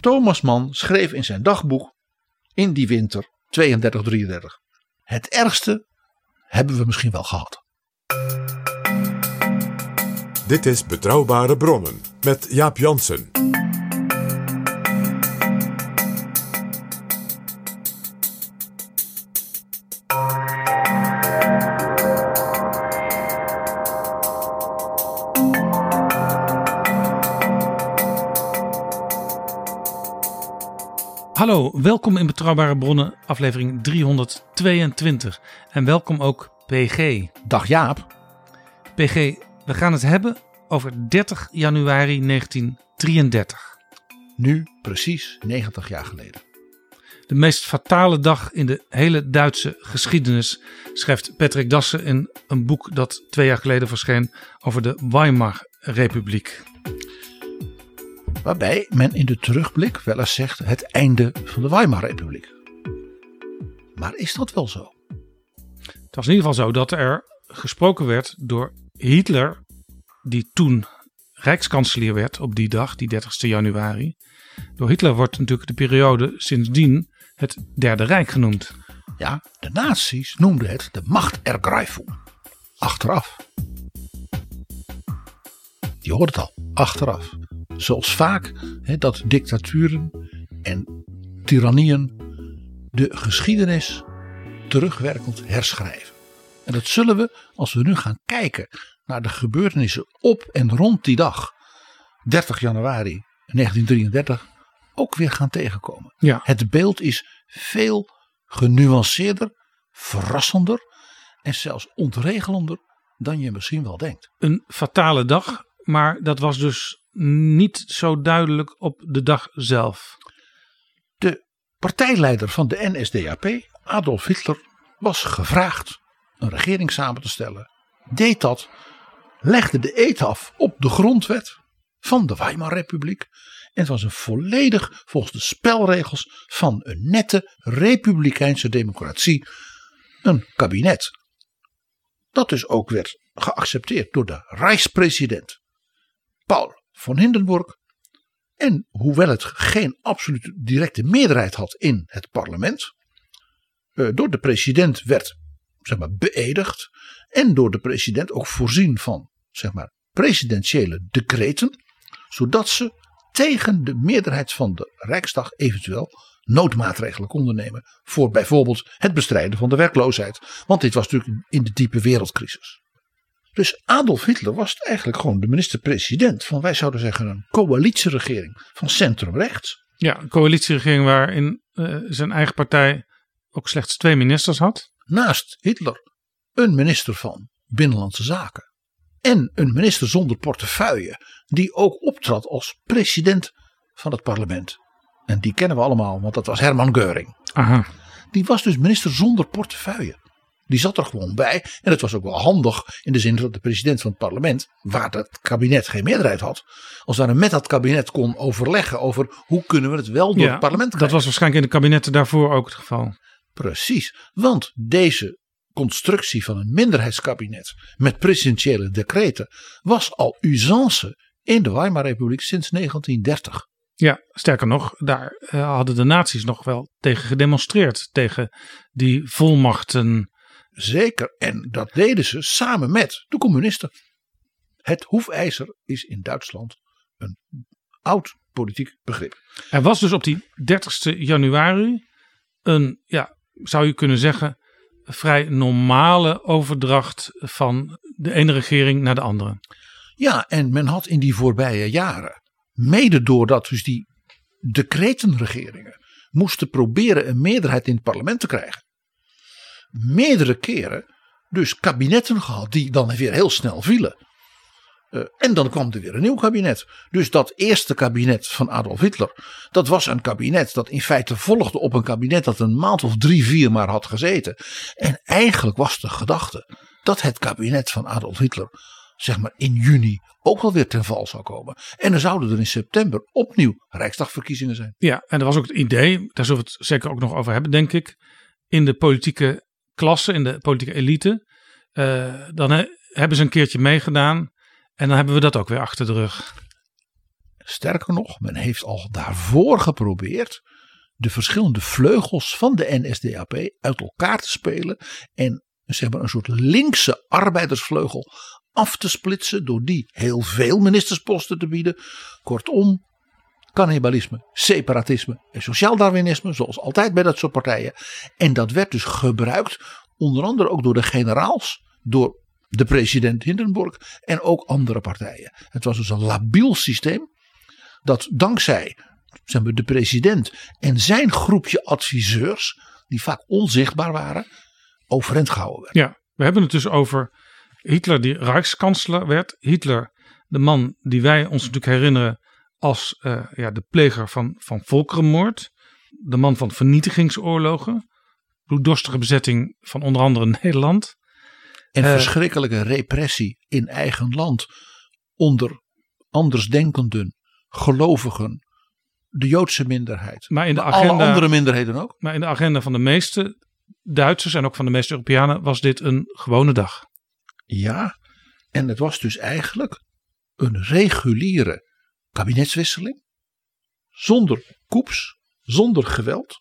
Thomas Mann schreef in zijn dagboek in die winter 32-33. Het ergste hebben we misschien wel gehad. Dit is Betrouwbare Bronnen met Jaap Jansen. Hallo, welkom in Betrouwbare Bronnen, aflevering 322. En welkom ook PG. Dag Jaap. PG, we gaan het hebben over 30 januari 1933. Nu precies 90 jaar geleden. De meest fatale dag in de hele Duitse geschiedenis, schrijft Patrick Dassen in een boek dat twee jaar geleden verscheen over de Weimar-republiek. Waarbij men in de terugblik wel eens zegt het einde van de Weimar-republiek. Maar is dat wel zo? Het was in ieder geval zo dat er gesproken werd door Hitler, die toen rijkskanselier werd op die dag, die 30 januari. Door Hitler wordt natuurlijk de periode sindsdien het Derde Rijk genoemd. Ja, de nazi's noemden het de Machtergreifung. Achteraf. Je hoort het al, achteraf. Zoals vaak hè, dat dictaturen en tirannieën de geschiedenis terugwerkend herschrijven. En dat zullen we, als we nu gaan kijken naar de gebeurtenissen op en rond die dag, 30 januari 1933, ook weer gaan tegenkomen. Ja. Het beeld is veel genuanceerder, verrassender en zelfs ontregelender dan je misschien wel denkt. Een fatale dag, maar dat was dus niet zo duidelijk op de dag zelf. De partijleider van de NSDAP, Adolf Hitler, was gevraagd een regering samen te stellen. Deed dat, legde de eet af op de grondwet van de Weimarrepubliek. En het was een volledig volgens de spelregels van een nette republikeinse democratie een kabinet. Dat dus ook werd geaccepteerd door de Rijkspresident Paul von Hindenburg. En hoewel het geen absolute directe meerderheid had in het parlement, eh, door de president werd zeg maar, beëdigd en door de president ook voorzien van zeg maar, presidentiële decreten, zodat ze tegen de meerderheid van de Rijksdag eventueel noodmaatregelen konden nemen voor bijvoorbeeld het bestrijden van de werkloosheid. Want dit was natuurlijk in de diepe wereldcrisis. Dus Adolf Hitler was eigenlijk gewoon de minister-president van, wij zouden zeggen, een coalitieregering van centrumrechts. Ja, een coalitieregering waarin eh, zijn eigen partij ook slechts twee ministers had. Naast Hitler een minister van Binnenlandse Zaken. En een minister zonder portefeuille, die ook optrad als president van het parlement. En die kennen we allemaal, want dat was Herman Geuring. Aha. Die was dus minister zonder portefeuille. Die zat er gewoon bij. En het was ook wel handig in de zin dat de president van het parlement, waar het kabinet geen meerderheid had, als daar met dat kabinet kon overleggen over hoe kunnen we het wel door Ja, het parlement dat krijgen. was waarschijnlijk in de kabinetten daarvoor ook het geval. Precies, want deze constructie van een minderheidskabinet met presidentiële decreten was al usance in de Weimarrepubliek sinds 1930. Ja, sterker nog, daar eh, hadden de naties nog wel tegen gedemonstreerd. Tegen die volmachten. Zeker, en dat deden ze samen met de communisten. Het hoefijzer is in Duitsland een oud politiek begrip. Er was dus op die 30 januari een, ja, zou je kunnen zeggen, vrij normale overdracht van de ene regering naar de andere. Ja, en men had in die voorbije jaren, mede doordat dus die decretenregeringen moesten proberen een meerderheid in het parlement te krijgen, meerdere keren dus kabinetten gehad die dan weer heel snel vielen. Uh, en dan kwam er weer een nieuw kabinet. Dus dat eerste kabinet van Adolf Hitler, dat was een kabinet dat in feite volgde op een kabinet dat een maand of drie, vier maar had gezeten. En eigenlijk was de gedachte dat het kabinet van Adolf Hitler, zeg maar in juni, ook wel weer ten val zou komen. En dan zouden er in september opnieuw Rijksdagverkiezingen zijn. Ja, en dat was ook het idee, daar zullen we het zeker ook nog over hebben, denk ik. In de politieke klasse, in de politieke elite. Uh, dan he, hebben ze een keertje meegedaan. En dan hebben we dat ook weer achter de rug. Sterker nog, men heeft al daarvoor geprobeerd de verschillende vleugels van de NSDAP uit elkaar te spelen en zeg maar een soort linkse arbeidersvleugel af te splitsen door die heel veel ministersposten te bieden. Kortom, cannibalisme, separatisme en sociaal-darwinisme, zoals altijd bij dat soort partijen. En dat werd dus gebruikt, onder andere ook door de generaals, door de president Hindenburg en ook andere partijen. Het was dus een labiel systeem dat dankzij zeg maar, de president en zijn groepje adviseurs, die vaak onzichtbaar waren, overeind gehouden werd. Ja, we hebben het dus over Hitler die Rijkskanselier werd. Hitler, de man die wij ons natuurlijk herinneren als uh, ja, de pleger van, van volkerenmoord. De man van vernietigingsoorlogen. Bloeddorstige bezetting van onder andere Nederland. En uh, verschrikkelijke repressie in eigen land onder andersdenkenden, gelovigen, de Joodse minderheid. Maar in de agenda, alle andere minderheden ook. Maar in de agenda van de meeste Duitsers en ook van de meeste Europeanen was dit een gewone dag. Ja, en het was dus eigenlijk een reguliere kabinetswisseling. Zonder koeps, zonder geweld.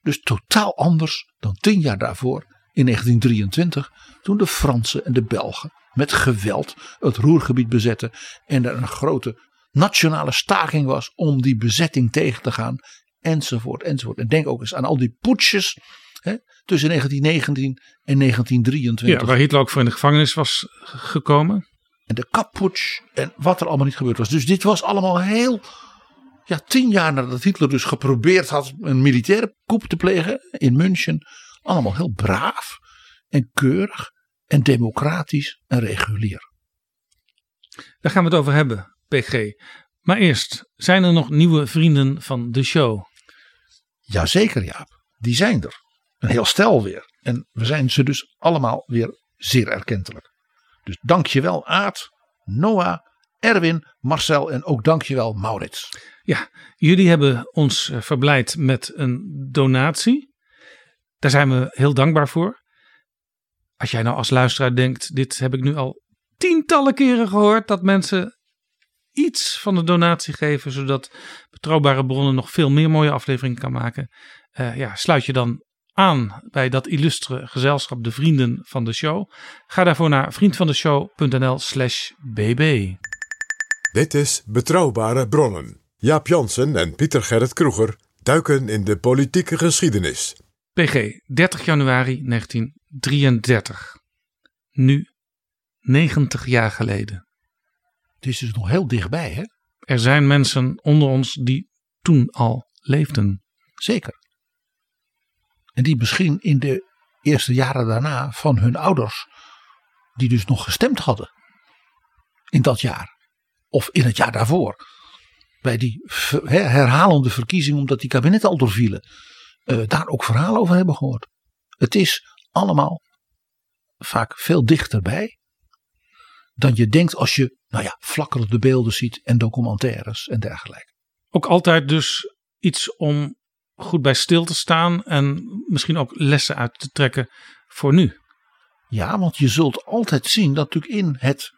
Dus totaal anders dan tien jaar daarvoor in 1923. Toen de Fransen en de Belgen met geweld het Roergebied bezetten. En er een grote nationale staking was om die bezetting tegen te gaan. Enzovoort, enzovoort. En denk ook eens aan al die poetsjes hè, tussen 1919 en 1923. Ja, waar Hitler ook voor in de gevangenis was gekomen. En de kappoets en wat er allemaal niet gebeurd was. Dus dit was allemaal heel. Ja, tien jaar nadat Hitler dus geprobeerd had een militaire coup te plegen in München. Allemaal heel braaf en keurig en democratisch en regulier. Daar gaan we het over hebben, PG. Maar eerst, zijn er nog nieuwe vrienden van de show? Jazeker, Jaap. Die zijn er. Een heel stel weer. En we zijn ze dus allemaal weer zeer erkentelijk. Dus dankjewel Aad, Noah, Erwin, Marcel en ook dankjewel Maurits. Ja, jullie hebben ons verblijd met een donatie. Daar zijn we heel dankbaar voor. Als jij nou als luisteraar denkt, dit heb ik nu al tientallen keren gehoord, dat mensen iets van de donatie geven, zodat betrouwbare bronnen nog veel meer mooie afleveringen kan maken. Uh, ja, sluit je dan aan bij dat illustre gezelschap, de vrienden van de show. Ga daarvoor naar vriendvandeshow.nl/slash bb. Dit is Betrouwbare Bronnen. Jaap Jansen en Pieter Gerrit Kroeger duiken in de politieke geschiedenis. PG, 30 januari 1933. Nu 90 jaar geleden. Het is dus nog heel dichtbij, hè? Er zijn mensen onder ons die toen al leefden. Zeker. En die misschien in de eerste jaren daarna van hun ouders, die dus nog gestemd hadden in dat jaar. Of in het jaar daarvoor. Bij die herhalende verkiezingen, omdat die kabinetten al doorvielen. Uh, daar ook verhalen over hebben gehoord. Het is allemaal vaak veel dichterbij. Dan je denkt als je, nou ja, flakkerende beelden ziet en documentaires en dergelijke. Ook altijd dus iets om goed bij stil te staan en misschien ook lessen uit te trekken voor nu. Ja, want je zult altijd zien dat natuurlijk in het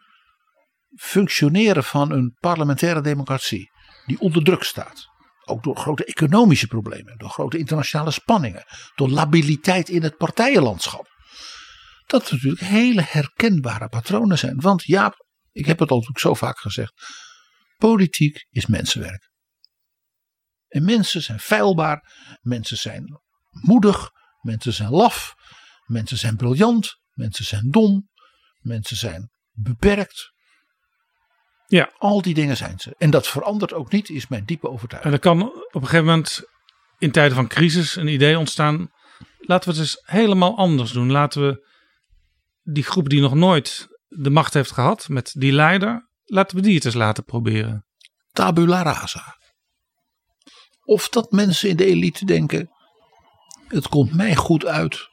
functioneren van een parlementaire democratie, die onder druk staat, ook door grote economische problemen, door grote internationale spanningen, door labiliteit in het partijenlandschap, dat natuurlijk hele herkenbare patronen zijn. Want ja, ik heb het al zo vaak gezegd, politiek is mensenwerk. En mensen zijn feilbaar, mensen zijn moedig, mensen zijn laf, mensen zijn briljant, mensen zijn dom, mensen zijn beperkt. Ja. Al die dingen zijn ze. En dat verandert ook niet, is mijn diepe overtuiging. En er kan op een gegeven moment in tijden van crisis een idee ontstaan. Laten we het eens helemaal anders doen. Laten we die groep die nog nooit de macht heeft gehad met die leider. Laten we die het eens laten proberen. Tabula rasa. Of dat mensen in de elite denken. Het komt mij goed uit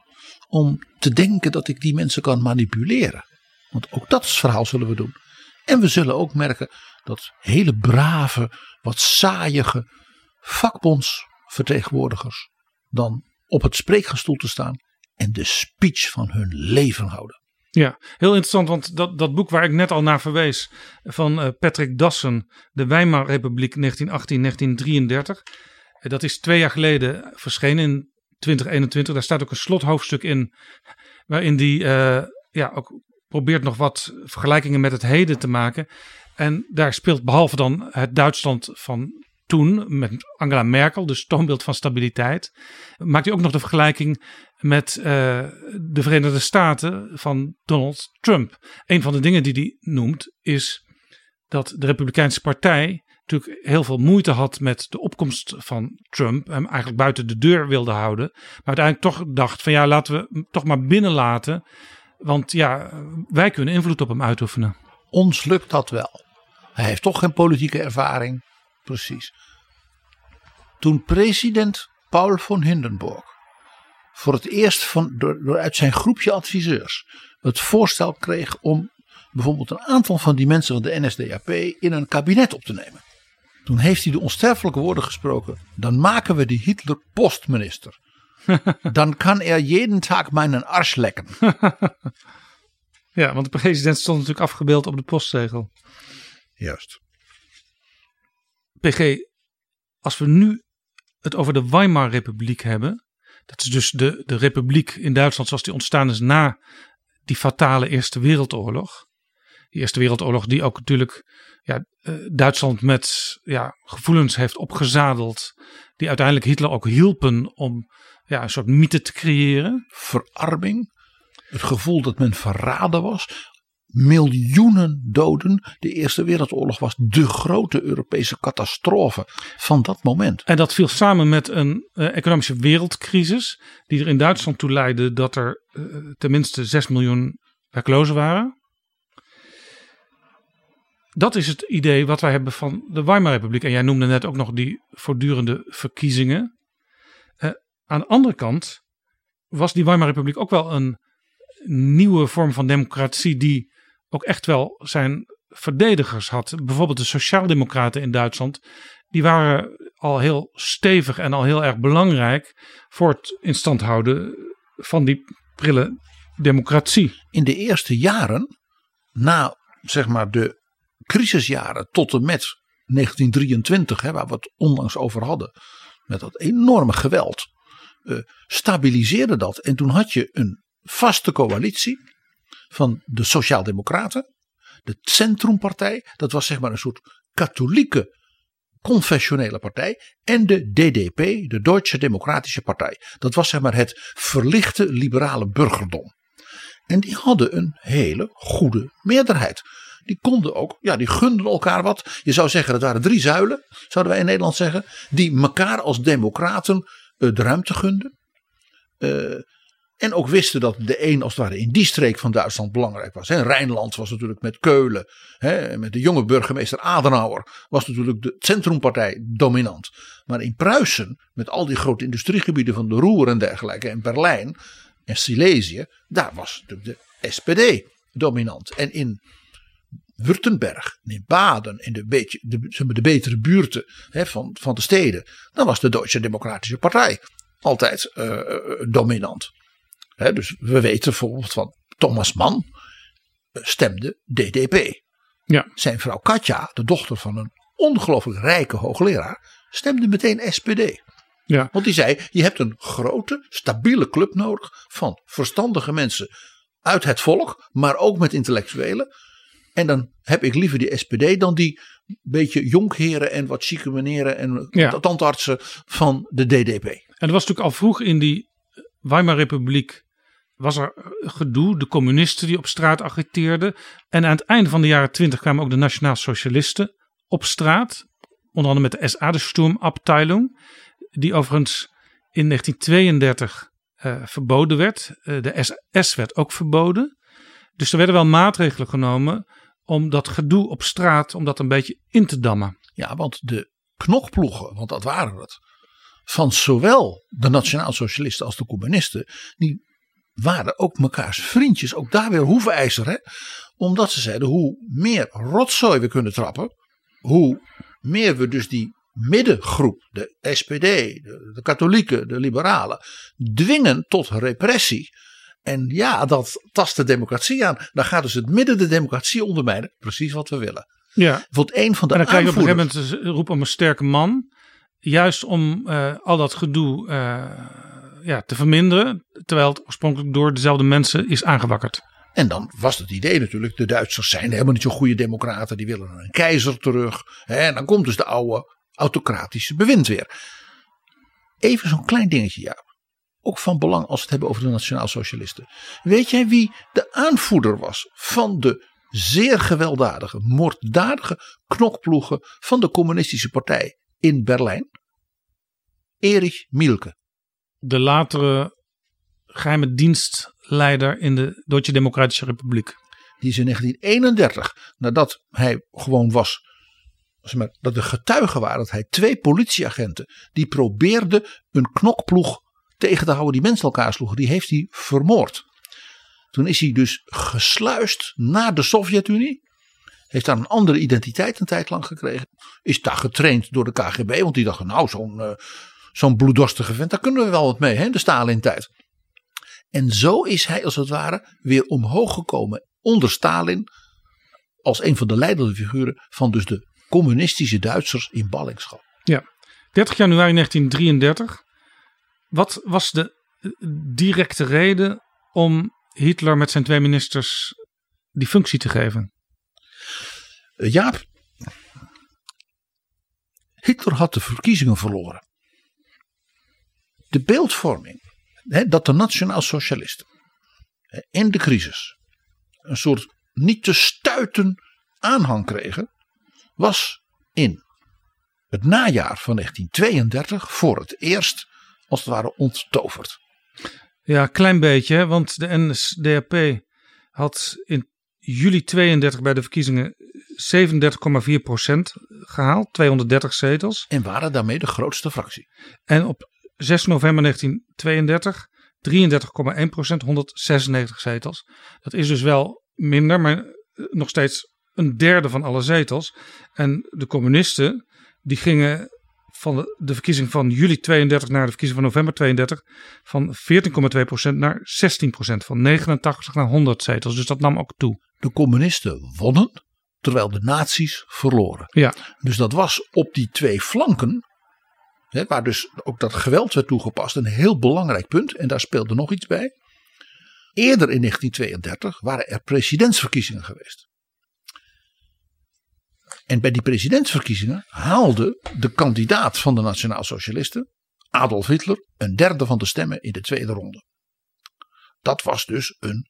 om te denken dat ik die mensen kan manipuleren. Want ook dat verhaal zullen we doen. En we zullen ook merken dat hele brave, wat saaiige vakbondsvertegenwoordigers dan op het spreekgestoel te staan en de speech van hun leven houden. Ja, heel interessant, want dat, dat boek waar ik net al naar verwees van eh, Patrick Dassen, De Weimar Republiek 1918-1933, eh, dat is twee jaar geleden verschenen in 2021. Daar staat ook een slothoofdstuk in, waarin die eh, ja, ook probeert nog wat vergelijkingen met het heden te maken. En daar speelt behalve dan het Duitsland van toen met Angela Merkel, dus toonbeeld van stabiliteit, maakt hij ook nog de vergelijking met uh, de Verenigde Staten van Donald Trump. Een van de dingen die hij noemt is dat de Republikeinse Partij natuurlijk heel veel moeite had met de opkomst van Trump. Hem eigenlijk buiten de deur wilde houden. Maar uiteindelijk toch dacht van ja, laten we hem toch maar binnenlaten. Want ja, wij kunnen invloed op hem uitoefenen. Ons lukt dat wel. Hij heeft toch geen politieke ervaring. Precies. Toen president Paul von Hindenburg voor het eerst van, door, door uit zijn groepje adviseurs het voorstel kreeg om bijvoorbeeld een aantal van die mensen van de NSDAP in een kabinet op te nemen. Toen heeft hij de onsterfelijke woorden gesproken. Dan maken we die Hitler postminister. Dan kan er jeden dag mijn ars lekken. ja, want de president stond natuurlijk afgebeeld op de postzegel. Juist. PG, als we nu het over de Weimar Republiek hebben. Dat is dus de, de republiek in Duitsland zoals die ontstaan is na die fatale Eerste Wereldoorlog. Die Eerste Wereldoorlog die ook natuurlijk ja, eh, Duitsland met ja, gevoelens heeft opgezadeld. Die uiteindelijk Hitler ook hielpen om ja, een soort mythe te creëren. Verarming. Het gevoel dat men verraden was miljoenen doden. De Eerste Wereldoorlog was de grote Europese catastrofe van dat moment. En dat viel samen met een uh, economische wereldcrisis, die er in Duitsland toe leidde dat er uh, tenminste 6 miljoen werklozen waren. Dat is het idee wat wij hebben van de Weimar Republiek. En jij noemde net ook nog die voortdurende verkiezingen. Uh, aan de andere kant was die Weimar Republiek ook wel een nieuwe vorm van democratie die ook echt wel zijn verdedigers had. Bijvoorbeeld de Sociaaldemocraten in Duitsland. Die waren al heel stevig en al heel erg belangrijk voor het instand houden van die prille democratie. In de eerste jaren, na zeg maar de crisisjaren tot en met 1923, hè, waar we het onlangs over hadden, met dat enorme geweld, uh, stabiliseerde dat. En toen had je een vaste coalitie van de Sociaaldemocraten, de Centrumpartij, dat was zeg maar een soort katholieke confessionele partij, en de DDP, de Duitse Democratische Partij. Dat was zeg maar het verlichte liberale burgerdom. En die hadden een hele goede meerderheid. Die konden ook, ja, die gunden elkaar wat. Je zou zeggen, dat waren drie zuilen, zouden wij in Nederland zeggen, die elkaar als democraten de ruimte gunden. Uh, en ook wisten dat de een als het ware in die streek van Duitsland belangrijk was. Rijnland was natuurlijk met Keulen. Hè, met de jonge burgemeester Adenauer was natuurlijk de centrumpartij dominant. Maar in Pruisen, met al die grote industriegebieden van de Roer en dergelijke. En Berlijn en Silesië, daar was natuurlijk de SPD dominant. En in Württemberg, in Baden, in de, beetje, de, de betere buurten hè, van, van de steden. Dan was de Duitse Democratische Partij altijd uh, dominant dus we weten bijvoorbeeld van Thomas Mann eh, stemde DDP. Ja. Zijn vrouw Katja, de dochter van een ongelooflijk rijke hoogleraar, stemde meteen SPD. Ja. Want die zei: Je hebt een grote, stabiele club nodig van verstandige mensen uit het volk, maar ook met intellectuelen. En dan heb ik liever die SPD dan die beetje jonkheren en wat chique meneren en Ja. tandartsen van de DDP. En er was natuurlijk al vroeg in die Weimar Republiek was er gedoe, de communisten die op straat agiteerden. En aan het einde van de jaren twintig kwamen ook de nationaal socialisten op straat. Onder andere met de SA, de Sturmabteilung. Die overigens in 1932 eh, verboden werd. Eh, de SS werd ook verboden. Dus er werden wel maatregelen genomen om dat gedoe op straat, om dat een beetje in te dammen. Ja, want de knokploegen, want dat waren het, van zowel de nationaal-socialisten als de communisten, die waren ook mekaars vriendjes. Ook daar weer hoevenijzer, hè? Omdat ze zeiden, hoe meer rotzooi we kunnen trappen, hoe meer we dus die middengroep, de SPD, de, de katholieken, de liberalen, dwingen tot repressie. En ja, dat tast de democratie aan. Dan gaat dus het midden de democratie ondermijnen. Precies wat we willen. Ja. Bijvoorbeeld een van de en dan krijg je op een gegeven moment roep om een sterke man. Juist om eh, al dat gedoe eh, ja, te verminderen. Terwijl het oorspronkelijk door dezelfde mensen is aangewakkerd. En dan was het idee natuurlijk, de Duitsers zijn helemaal niet zo goede democraten. Die willen een keizer terug. En dan komt dus de oude autocratische bewind weer. Even zo'n klein dingetje, ja. Ook van belang als we het hebben over de nationaal-socialisten. Weet jij wie de aanvoerder was van de zeer gewelddadige, moorddadige knokploegen van de communistische partij in Berlijn? Erich Mielke. De latere geheime dienstleider in de Duitse Democratische Republiek. Die is in 1931, nadat hij gewoon was, dat er getuigen waren dat hij twee politieagenten die probeerden een knokploeg tegen te houden die mensen elkaar sloegen, die heeft hij vermoord. Toen is hij dus gesluist naar de Sovjet-Unie. Heeft daar een andere identiteit een tijd lang gekregen. Is daar getraind door de KGB, want die dachten nou zo'n eh, zo'n bloeddorstige vent, daar kunnen we wel wat mee, hè, de Stalin-tijd. En zo is hij als het ware weer omhoog gekomen onder Stalin. Als een van de leidende figuren van dus de communistische Duitsers in ballingschap. 30 januari 1933. Wat was de directe reden om Hitler met zijn twee ministers die functie te geven? Eh, Jaap, Hitler had de verkiezingen verloren. De beeldvorming hè, dat de nationaal-socialisten in de crisis een soort niet te stuiten aanhang kregen, was in het najaar van 1932 voor het eerst als het ware onttoverd. Ja, klein beetje, want de NSDAP had in juli 32 bij de verkiezingen 37,4 procent gehaald, 230 zetels. En waren daarmee de grootste fractie. En op 6 november 1932 33,1 procent, 196 zetels. Dat is dus wel minder, maar nog steeds een derde van alle zetels. En de communisten die gingen van de, de verkiezing van juli 32 naar de verkiezing van november 32 van 14,2 procent naar 16 procent. Van 89 naar 100 zetels. Dus dat nam ook toe. De communisten wonnen, terwijl de nazi's verloren. Ja. Dus dat was op die twee flanken, hè, waar dus ook dat geweld werd toegepast, een heel belangrijk punt. En daar speelde nog iets bij. Eerder in 1932 waren er presidentsverkiezingen geweest. En bij die presidentsverkiezingen haalde de kandidaat van de Nationaal Socialisten, Adolf Hitler, een derde van de stemmen in de tweede ronde. Dat was dus een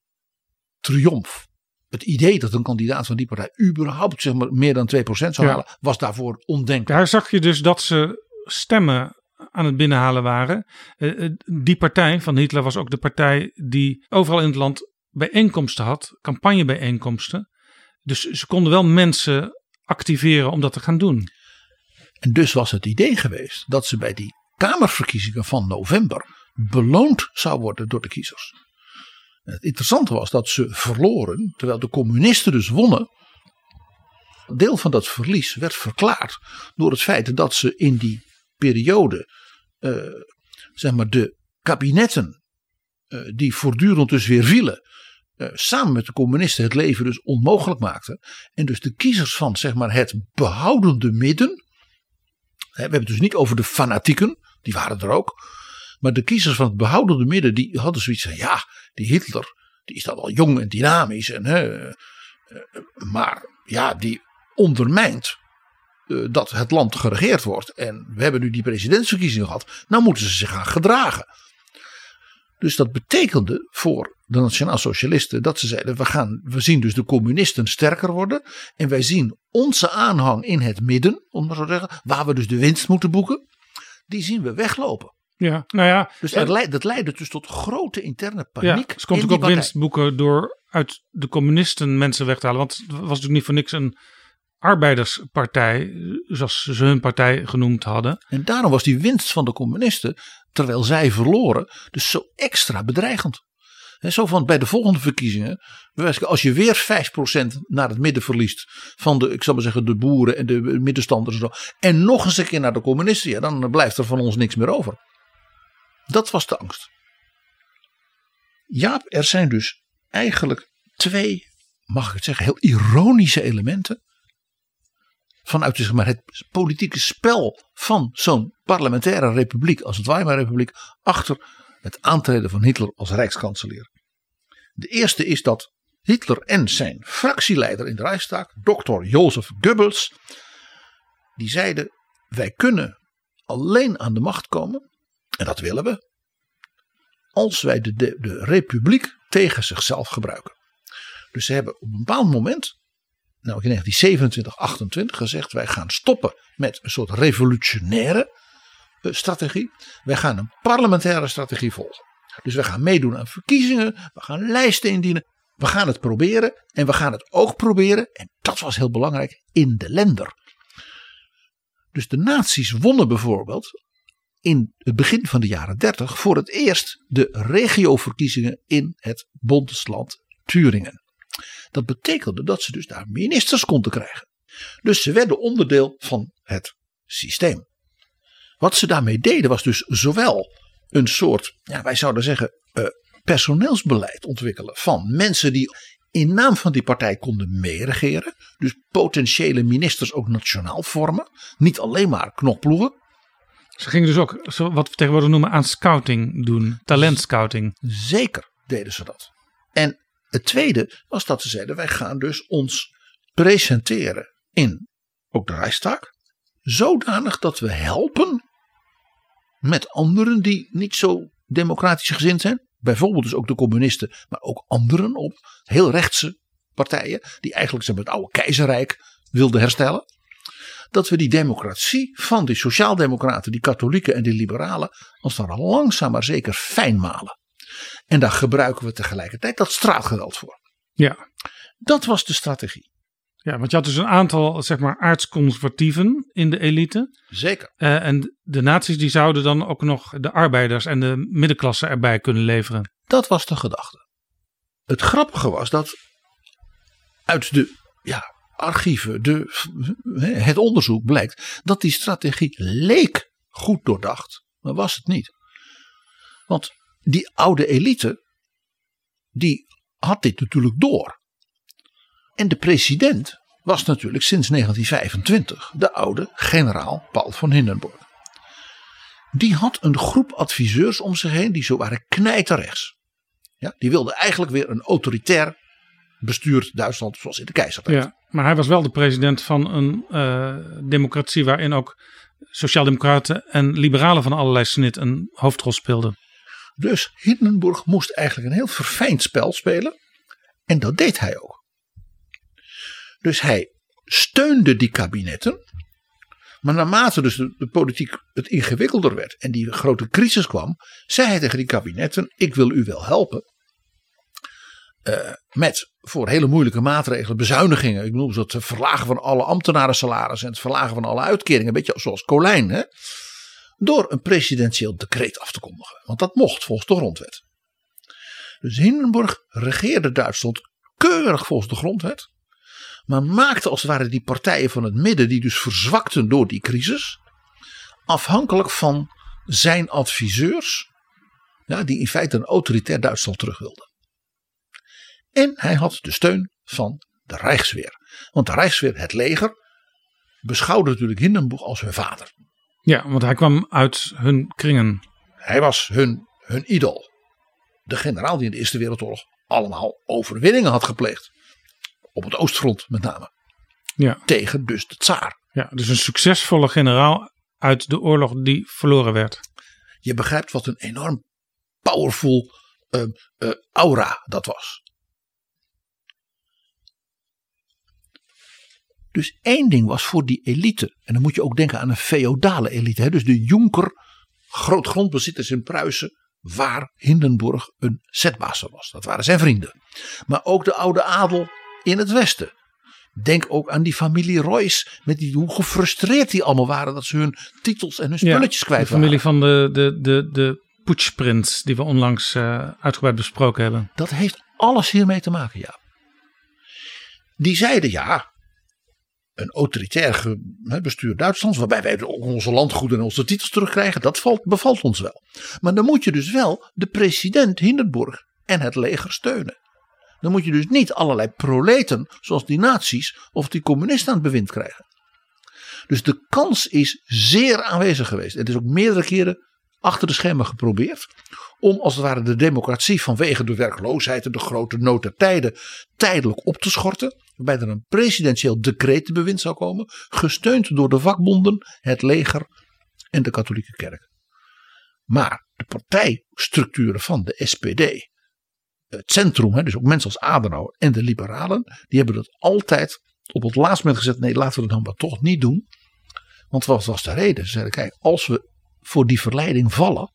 triomf. Het idee dat een kandidaat van die partij überhaupt zeg maar, meer dan 2% zou Ja. halen, was daarvoor ondenkbaar. Daar zag je dus dat ze stemmen aan het binnenhalen waren. Eh, eh, die partij van Hitler was ook de partij die overal in het land bijeenkomsten had, campagnebijeenkomsten. Dus ze konden wel mensen activeren om dat te gaan doen. En dus was het idee geweest dat ze bij die Kamerverkiezingen van november beloond zou worden door de kiezers. Het interessante was dat ze verloren, terwijl de communisten dus wonnen. Deel van dat verlies werd verklaard door het feit dat ze in die periode, eh, zeg maar, de kabinetten eh, die voortdurend dus weer vielen, eh, samen met de communisten het leven dus onmogelijk maakten. En dus de kiezers van zeg maar, het behoudende midden. We hebben het dus niet over de fanatieken, die waren er ook. Maar de kiezers van het behoudende midden, die hadden zoiets van: ja, die Hitler, die is dan wel jong en dynamisch. En, hè, maar ja, die ondermijnt dat het land geregeerd wordt. En we hebben nu die presidentsverkiezingen gehad. Nou moeten ze zich gaan gedragen. Dus dat betekende voor de Nationaal Socialisten dat ze zeiden: we, gaan, we zien dus de communisten sterker worden. En wij zien onze aanhang in het midden, om maar zo te zeggen, waar we dus de winst moeten boeken. Die zien we weglopen. Ja, nou ja. Dus leid- dat leidde dus tot grote interne ja, paniek. ze kon in natuurlijk die ook winst boeken door uit de communisten mensen weg te halen. Want het was natuurlijk niet voor niks een arbeiderspartij, zoals ze hun partij genoemd hadden. En daarom was die winst van de communisten, terwijl zij verloren, dus zo extra bedreigend. En zo van bij de volgende verkiezingen, als je weer 5% naar het midden verliest van de, ik zal maar zeggen, de boeren en de middenstanders en nog eens een keer naar de communisten, ja, dan blijft er van ons niks meer over. Dat was de angst. Jaap, er zijn dus eigenlijk twee, mag ik het zeggen, heel ironische elementen vanuit maar, het politieke spel van zo'n parlementaire republiek als het Weimar-republiek achter het aantreden van Hitler als rijkskanselier. De eerste is dat Hitler en zijn fractieleider in de Reichstag, dokter Jozef Goebbels, die zeiden: wij kunnen alleen aan de macht komen, en dat willen we, als wij de, de republiek tegen zichzelf gebruiken. Dus ze hebben op een bepaald moment nou in 1927, 28 gezegd: wij gaan stoppen met een soort revolutionaire eh, strategie. Wij gaan een parlementaire strategie volgen. Dus we gaan meedoen aan verkiezingen, we gaan lijsten indienen, we gaan het proberen en we gaan het ook proberen, en dat was heel belangrijk, in de lender. Dus de nazi's wonnen bijvoorbeeld in het begin van de jaren 30 voor het eerst de regioverkiezingen in het bondesland Turingen. Dat betekende dat ze dus daar ministers konden krijgen. Dus ze werden onderdeel van het systeem. Wat ze daarmee deden was dus zowel een soort, ja, wij zouden zeggen, eh, personeelsbeleid ontwikkelen van mensen die in naam van die partij konden meeregeren. Dus potentiële ministers ook nationaal vormen. Niet alleen maar knokploegen. Ze gingen dus ook wat we tegenwoordig noemen aan scouting doen, talentscouting. Zeker deden ze dat. En het tweede was dat ze zeiden: wij gaan dus ons presenteren in ook de Rijkstak. Zodanig dat we helpen met anderen die niet zo democratisch gezind zijn. Bijvoorbeeld dus ook de communisten, maar ook anderen op heel rechtse partijen. Die eigenlijk maar, het oude keizerrijk wilden herstellen. Dat we die democratie van die sociaaldemocraten, die katholieken en die liberalen. het ware langzaam maar zeker fijn malen. En daar gebruiken we tegelijkertijd dat straatgeweld voor. Ja. Dat was de strategie. ja, want je had dus een aantal zeg maar aardsconservatieven in de elite. Zeker. Eh, en de naties die zouden dan ook nog de arbeiders en de middenklasse erbij kunnen leveren. Dat was de gedachte. Het grappige was dat uit de ja, archieven, de, het onderzoek blijkt dat die strategie leek goed doordacht, maar was het niet. Want die oude elite, die had dit natuurlijk door. En de president was natuurlijk sinds 1925 de oude generaal Paul van Hindenburg. Die had een groep adviseurs om zich heen die zo waren knijterrechts. Ja, die wilden eigenlijk weer een autoritair bestuurd Duitsland zoals in de keizertijd. Ja, maar hij was wel de president van een eh, democratie waarin ook sociaaldemocraten en liberalen van allerlei snit een hoofdrol speelden. Dus Hindenburg moest eigenlijk een heel verfijnd spel spelen. En dat deed hij ook. Dus hij steunde die kabinetten. Maar naarmate dus de, politiek het ingewikkelder werd en die grote crisis kwam, zei hij tegen die kabinetten: Ik wil u wel helpen. Eh, met voor hele moeilijke maatregelen, bezuinigingen. Ik bedoel, het verlagen van alle ambtenaren salarissen en het verlagen van alle uitkeringen. Een beetje zoals Colijn. Hè? Door een presidentieel decreet af te kondigen. Want dat mocht volgens de grondwet. Dus Hindenburg regeerde Duitsland keurig volgens de grondwet. Maar maakte als het ware die partijen van het midden, die dus verzwakten door die crisis, afhankelijk van zijn adviseurs, ja, die in feite een autoritair Duitsland terug wilden. En hij had de steun van de Rijksweer. Want de Rijksweer, het leger, beschouwde natuurlijk Hindenburg als hun vader. Ja, want hij kwam uit hun kringen. Hij was hun, hun idool. De generaal die in de Eerste Wereldoorlog allemaal overwinningen had gepleegd. Op het Oostfront met name. Ja. Tegen dus de tsaar. Ja, dus een succesvolle generaal uit de oorlog die verloren werd. Je begrijpt wat een enorm powerful uh, uh, aura dat was. Dus één ding was voor die elite, en dan moet je ook denken aan een feodale elite, hè, dus de jonker, grootgrondbezitters in Pruisen, waar Hindenburg een zetbaas was. Dat waren zijn vrienden. Maar ook de oude adel in het westen. Denk ook aan die familie Royce, met die, hoe gefrustreerd die allemaal waren dat ze hun titels en hun spulletjes ja, kwijt de familie van de, de, de, de poetsprins die we onlangs uh, uitgebreid besproken hebben. Dat heeft alles hiermee te maken, ja. Die zeiden ja, een autoritair bestuur Duitslands, waarbij wij onze landgoed en onze titels terugkrijgen, dat valt, bevalt ons wel. Maar dan moet je dus wel de president Hindenburg en het leger steunen. Dan moet je dus niet allerlei proleten, zoals die nazi's of die communisten aan het bewind krijgen. Dus de kans is zeer aanwezig geweest. Het is ook meerdere keren achter de schermen geprobeerd. Om als het ware de democratie vanwege de werkloosheid en de grote nood tijden tijdelijk op te schorten. Waarbij er een presidentieel decretenbewind zou komen. Gesteund door de vakbonden, het leger en de katholieke kerk. Maar de partijstructuren van de SPD, het centrum, dus ook mensen als Adenauer en de liberalen, die hebben dat altijd op het laatste moment gezet. Nee, laten we het dan maar toch niet doen. Want wat was de reden? Ze zeiden, kijk, als we voor die verleiding vallen.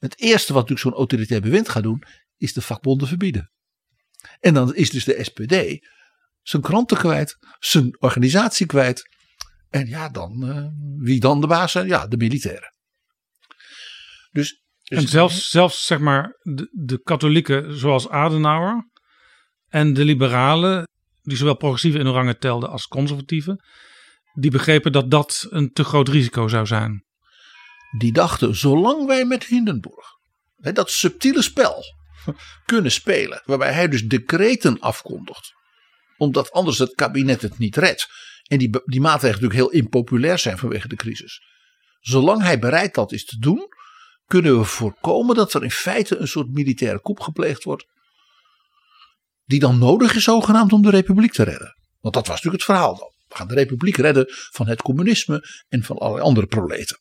Het eerste wat natuurlijk zo'n autoritair bewind gaat doen, is de vakbonden verbieden. En dan is dus de SPD zijn kranten kwijt, zijn organisatie kwijt. En ja, dan, uh, wie dan de baas zijn? Ja, de militairen. Dus, dus en zelfs, zelfs zeg maar de, katholieken zoals Adenauer en de liberalen, die zowel progressieve in orangen telden als conservatieven, die begrepen dat dat een te groot risico zou zijn. Die dachten, zolang wij met Hindenburg hè, dat subtiele spel kunnen spelen, waarbij hij dus decreten afkondigt, omdat anders het kabinet het niet redt. En die, die maatregelen natuurlijk heel impopulair zijn vanwege de crisis. Zolang hij bereid dat is te doen, kunnen we voorkomen dat er in feite een soort militaire coup gepleegd wordt. Die dan nodig is zogenaamd om de republiek te redden. Want dat was natuurlijk het verhaal dan. We gaan de republiek redden van het communisme en van allerlei andere proleten.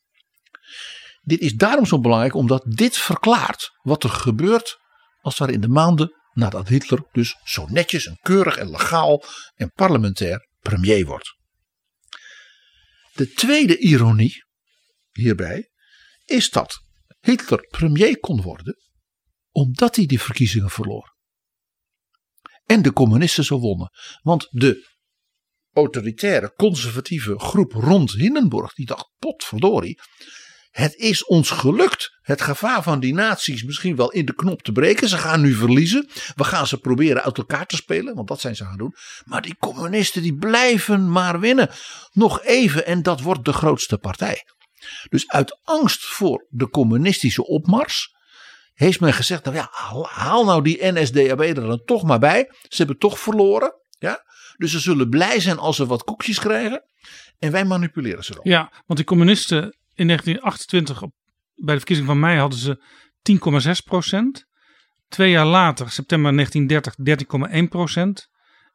Dit is daarom zo belangrijk omdat dit verklaart wat er gebeurt als er in de maanden nadat Hitler dus zo netjes en keurig en legaal en parlementair premier wordt. De tweede ironie hierbij is dat Hitler premier kon worden omdat hij die verkiezingen verloor. En de communisten zo wonnen. Want de autoritaire conservatieve groep rond Hindenburg die dacht potverdorie het is ons gelukt het gevaar van die naties misschien wel in de knop te breken. Ze gaan nu verliezen. We gaan ze proberen uit elkaar te spelen, want dat zijn ze gaan doen. Maar die communisten die blijven maar winnen. Nog even en dat wordt de grootste partij. Dus uit angst voor de communistische opmars heeft men gezegd, nou ja, haal nou die NSDAP er dan toch maar bij. Ze hebben toch verloren. Ja? Dus ze zullen blij zijn als ze wat koekjes krijgen. En wij manipuleren ze dan. Ja, want die communisten in 1928, op, bij de verkiezing van mei, hadden ze 10,6 procent. Twee jaar later, september 1930, 13,1 procent.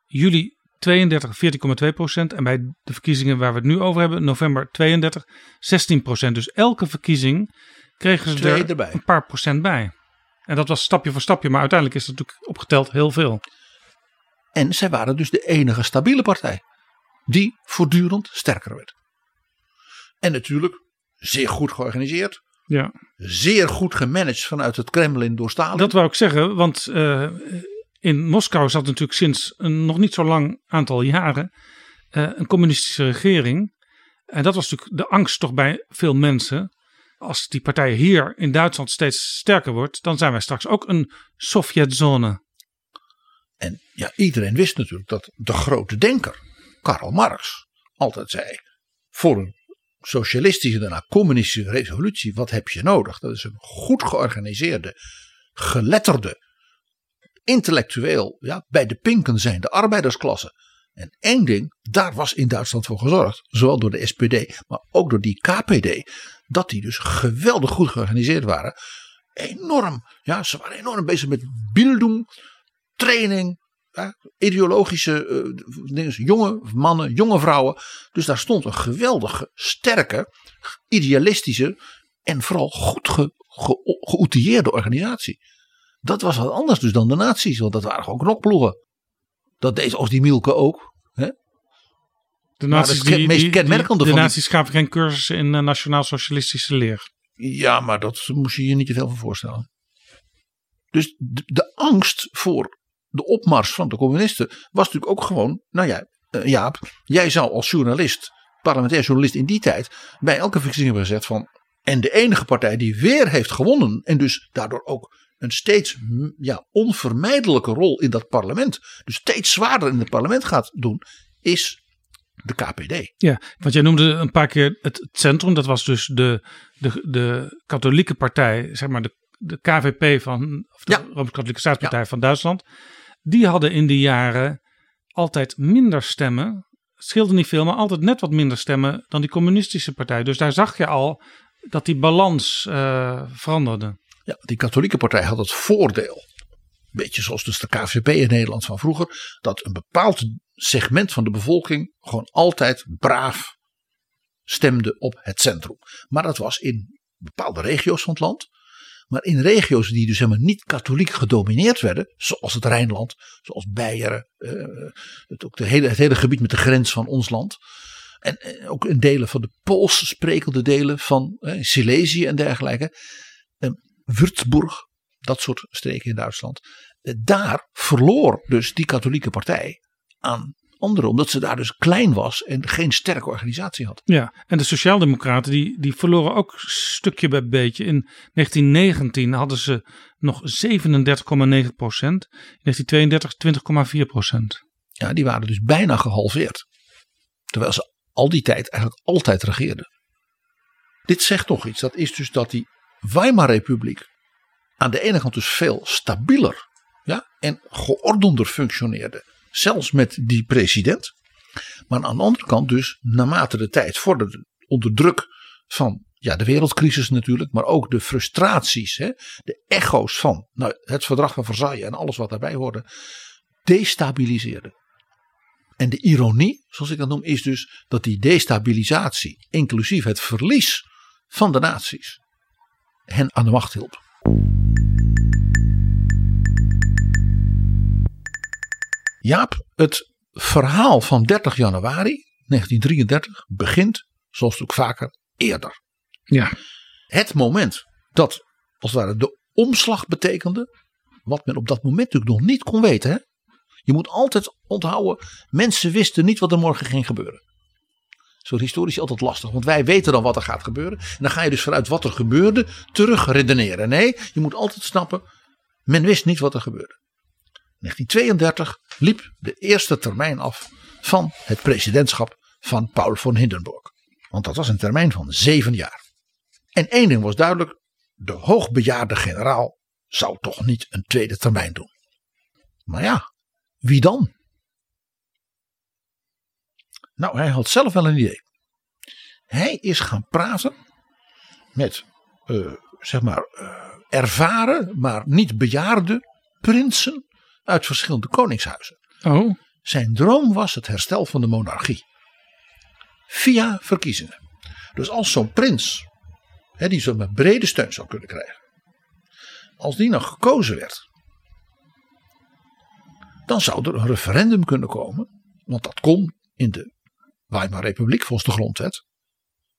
Juli 32, 14,2 procent. En bij de verkiezingen waar we het nu over hebben, november 32, 16 procent. Dus elke verkiezing kregen ze er erbij. een paar procent bij. En dat was stapje voor stapje, maar uiteindelijk is het natuurlijk opgeteld heel veel. En zij waren dus de enige stabiele partij die voortdurend sterker werd. En natuurlijk zeer goed georganiseerd. Ja. Zeer goed gemanaged vanuit het Kremlin door Stalin. Dat wou ik zeggen, want uh, in Moskou zat natuurlijk sinds een nog niet zo lang aantal jaren uh, een communistische regering. En dat was natuurlijk de angst toch bij veel mensen. Als die partij hier in Duitsland steeds sterker wordt, dan zijn wij straks ook een Sovjetzone. En ja, iedereen wist natuurlijk dat de grote denker, Karl Marx, altijd zei: voor een socialistische daarna communistische revolutie, wat heb je nodig? Dat is een goed georganiseerde, geletterde, intellectueel, ja, bij de pinken zijn de arbeidersklasse. En één ding, daar was in Duitsland voor gezorgd, zowel door de SPD, maar ook door die KPD, dat die dus geweldig goed georganiseerd waren. Enorm, ja, ze waren enorm bezig met bildung, training, ideologische eh, dingen, jonge mannen, jonge vrouwen. Dus daar stond een geweldige, sterke, idealistische en vooral goed ge, ge, geoutilleerde organisatie. Dat was wat anders dus dan de nazi's, want dat waren gewoon knokploegen. Dat deed als die Mielke ook. Hè? De nazi's, het die, meest die- kenmerkende die- de nazi's gaven geen cursussen in eh, nationaal-socialistische leer. Ja, maar dat moest je je niet te veel van voorstellen. Dus de, de angst voor de opmars van de communisten was natuurlijk ook gewoon, nou ja, eh, Jaap, jij zou als journalist, parlementair journalist in die tijd, bij elke verkiezing hebben gezegd van, en de enige partij die weer heeft gewonnen en dus daardoor ook een steeds ja, onvermijdelijke rol in dat parlement, dus steeds zwaarder in het parlement gaat doen, is de KPD. Ja, want jij noemde een paar keer het, het centrum. Dat was dus de, de, de katholieke partij, zeg maar de, de KVP van, of de Ja. Rooms-Katholieke Staatspartij van Duitsland. Die hadden in die jaren altijd minder stemmen. Het scheelde niet veel, maar altijd net wat minder stemmen dan die communistische partij. Dus daar zag je al dat die balans eh, veranderde. Ja, die katholieke partij had het voordeel, beetje zoals dus de KVP in Nederland van vroeger, dat een bepaald segment van de bevolking gewoon altijd braaf stemde op het centrum. Maar dat was in bepaalde regio's van het land. Maar in regio's die dus helemaal niet katholiek gedomineerd werden, zoals het Rijnland, zoals Beieren, eh, het, ook hele, het hele gebied met de grens van ons land. En eh, ook in delen van de Pools sprekende delen van eh, Silesië en dergelijke. Würzburg, dat soort streken in Duitsland. Daar verloor dus die katholieke partij aan omdat ze daar dus klein was en geen sterke organisatie had. Ja, en de Sociaaldemocraten die, die verloren ook stukje bij beetje. In 1919 hadden ze nog 37,9 procent. In 1932 20,4 procent. Ja, die waren dus bijna gehalveerd. Terwijl ze al die tijd eigenlijk altijd regeerden. Dit zegt toch iets. Dat is dus dat die Weimar-republiek aan de ene kant dus veel stabieler ja, en geordender functioneerde. Zelfs met die president. Maar aan de andere kant dus naarmate de tijd vorderde onder druk van ja, de wereldcrisis natuurlijk. Maar ook de frustraties, hè, de echo's van nou, het verdrag van Versailles en alles wat daarbij hoorde. Destabiliseerde. En de ironie, zoals ik dat noem, is dus dat die destabilisatie, inclusief het verlies van de naties, hen aan de macht hielp. Jaap, het verhaal van 30 januari 1933 begint, zoals ook vaker, eerder. Ja. Het moment dat, als het ware, de omslag betekende, wat men op dat moment natuurlijk nog niet kon weten. Hè? Je moet altijd onthouden, mensen wisten niet wat er morgen ging gebeuren. Zo historisch altijd lastig, want wij weten dan wat er gaat gebeuren. En dan ga je dus vanuit wat er gebeurde terug redeneren. Nee, je moet altijd snappen, men wist niet wat er gebeurde. 1932 liep de eerste termijn af van het presidentschap van Paul von Hindenburg. Want dat was een termijn van zeven jaar. En één ding was duidelijk, de hoogbejaarde generaal zou toch niet een tweede termijn doen. Maar ja, wie dan? Nou, hij had zelf wel een idee. Hij is gaan praten met, eh, zeg maar, eh, ervaren, maar niet bejaarde prinsen uit verschillende koningshuizen. Oh, Zijn droom was het herstel van de monarchie. Via verkiezingen. Dus als zo'n prins, hè, die zo'n brede steun zou kunnen krijgen. Als die nou gekozen werd. Dan zou er een referendum kunnen komen. Want dat kon in de Weimar-republiek volgens de grondwet.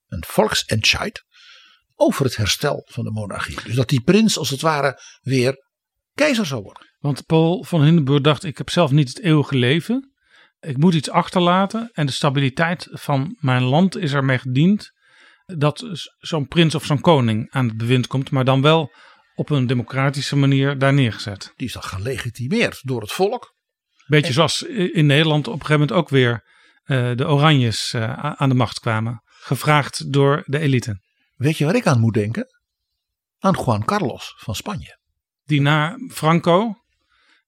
Een volksentscheid over het herstel van de monarchie. Dus dat die prins als het ware weer keizer zou worden. want Paul van Hindenburg dacht: ik heb zelf niet het eeuwige leven. Ik moet iets achterlaten. En de stabiliteit van mijn land is ermee gediend. Dat zo'n prins of zo'n koning aan het bewind komt. Maar dan wel op een democratische manier daar neergezet. Die is dan gelegitimeerd door het volk. Beetje En- zoals in Nederland op een gegeven moment ook weer eh, de Oranjes eh, aan de macht kwamen. Gevraagd door de elite. Weet je waar ik aan moet denken? Aan Juan Carlos van Spanje. Die na Franco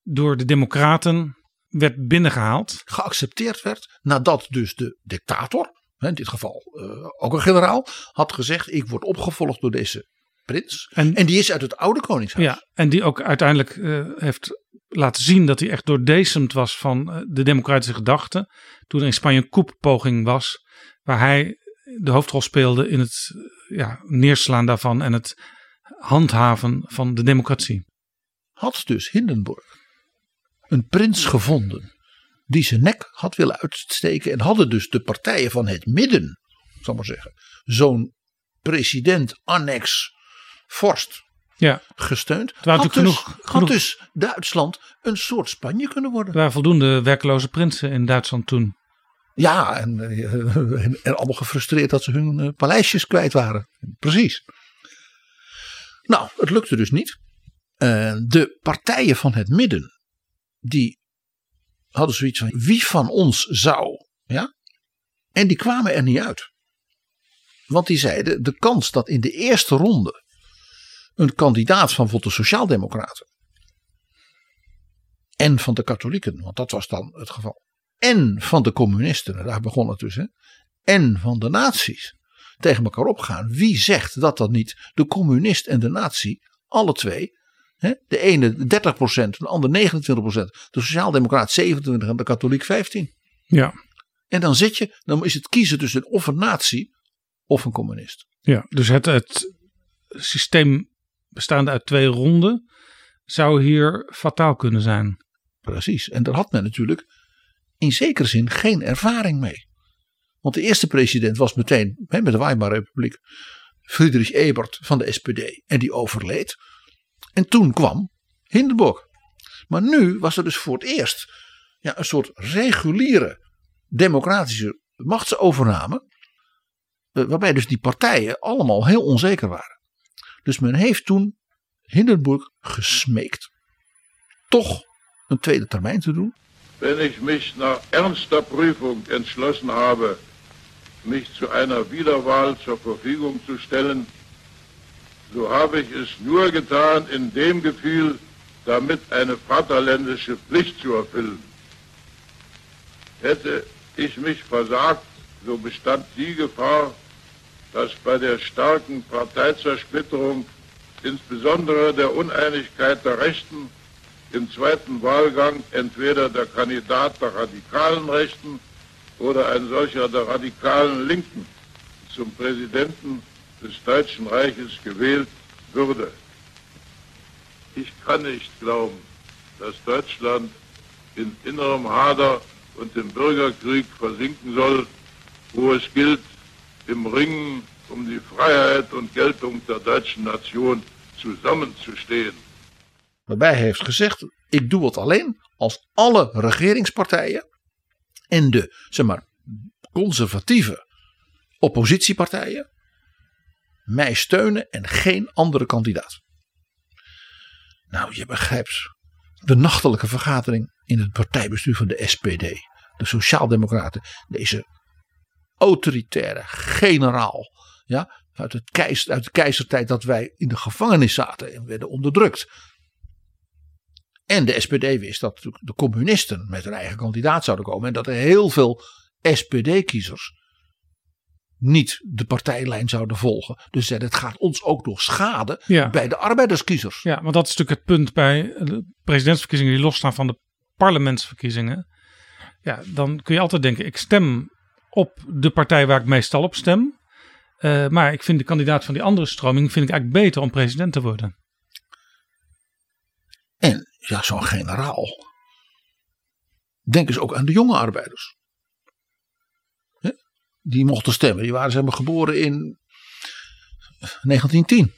door de Democraten werd binnengehaald. Geaccepteerd werd nadat dus de dictator, in dit geval eh, ook een generaal, had gezegd: Ik word opgevolgd door deze prins. En, En die is uit het oude koningshuis. ja, en die ook uiteindelijk eh, heeft laten zien dat hij echt doordecemd was van eh, de democratische gedachte. Toen er in Spanje een koeppoging was, waar hij de hoofdrol speelde in het ja, neerslaan daarvan en het handhaven van de democratie. Had dus Hindenburg een prins gevonden die zijn nek had willen uitsteken en hadden dus de partijen van het midden, zal maar zeggen, zo'n president annex vorst Ja, gesteund. Had dus, genoeg- had genoeg- dus Duitsland een soort Spanje kunnen worden. er waren voldoende werkloze prinsen in Duitsland toen. Ja, en, eh, en, en allemaal gefrustreerd dat ze hun eh, paleisjes kwijt waren. Precies. Nou, het lukte dus niet. Eh, de partijen van het midden, die hadden zoiets van wie van ons zou, ja? En die kwamen er niet uit. Want die zeiden, de kans dat in de eerste ronde een kandidaat van de Sociaaldemocraten en van de katholieken, want dat was dan het geval, en van de communisten, daar begon het dus, hè, en van de nazi's tegen elkaar opgaan. Wie zegt dat dat niet de communist en de nazi, alle twee, hè, de ene 30%, de ander 29%, de sociaaldemocraat 27% en de katholiek 15%. Ja, En dan zit je, dan is het kiezen tussen of een nazi of een communist. ja. dus het, het systeem bestaande uit twee ronden zou hier fataal kunnen zijn. Precies. En daar had men natuurlijk in zekere zin geen ervaring mee. Want de eerste president was meteen met de Weimar Republiek Friedrich Ebert van de SPD. En die overleed. En toen kwam Hindenburg. Maar nu was er dus voor het eerst ja, een soort reguliere democratische machtsovername. eh, Waarbij dus die partijen allemaal heel onzeker waren. Dus men heeft toen Hindenburg gesmeekt. Toch een tweede termijn te doen. Wenn ich mich nach ernster Prüfung entschlossen habe, mich zu einer Wiederwahl zur Verfügung zu stellen, so habe ich es nur getan in dem Gefühl, damit eine vaterländische Pflicht zu erfüllen. Hätte ich mich versagt, so bestand die Gefahr, dass bei der starken Parteizersplitterung, insbesondere der Uneinigkeit der Rechten, im zweiten Wahlgang entweder der Kandidat der radikalen Rechten oder ein solcher der radikalen Linken zum Präsidenten des Deutschen Reiches gewählt würde. Ich kann nicht glauben, dass Deutschland in innerem Hader und im Bürgerkrieg versinken soll, wo es gilt, im Ringen um die Freiheit und Geltung der deutschen Nation zusammenzustehen. Waarbij hij heeft gezegd: ik doe het alleen als alle regeringspartijen en de zeg maar, conservatieve oppositiepartijen mij steunen en geen andere kandidaat. Nou, je begrijpt de nachtelijke vergadering in het partijbestuur van de SPD, de Sociaaldemocraten, deze autoritaire generaal, ja, uit, het keizer, uit de keizertijd dat wij in de gevangenis zaten en werden onderdrukt. En de SPD wist dat de communisten met hun eigen kandidaat zouden komen. En dat er heel veel SPD-kiezers niet de partijlijn zouden volgen. Dus het gaat ons ook nog schaden Ja. bij de arbeiderskiezers. Ja, want dat is natuurlijk het punt bij de presidentsverkiezingen die losstaan van de parlementsverkiezingen. Ja, dan kun je altijd denken, ik stem op de partij waar ik meestal op stem. Eh, maar ik vind de kandidaat van die andere stroming vind ik eigenlijk beter om president te worden. En ja, zo'n generaal. Denk eens ook aan de jonge arbeiders. Die mochten stemmen. Die waren zeg maar geboren in 1910.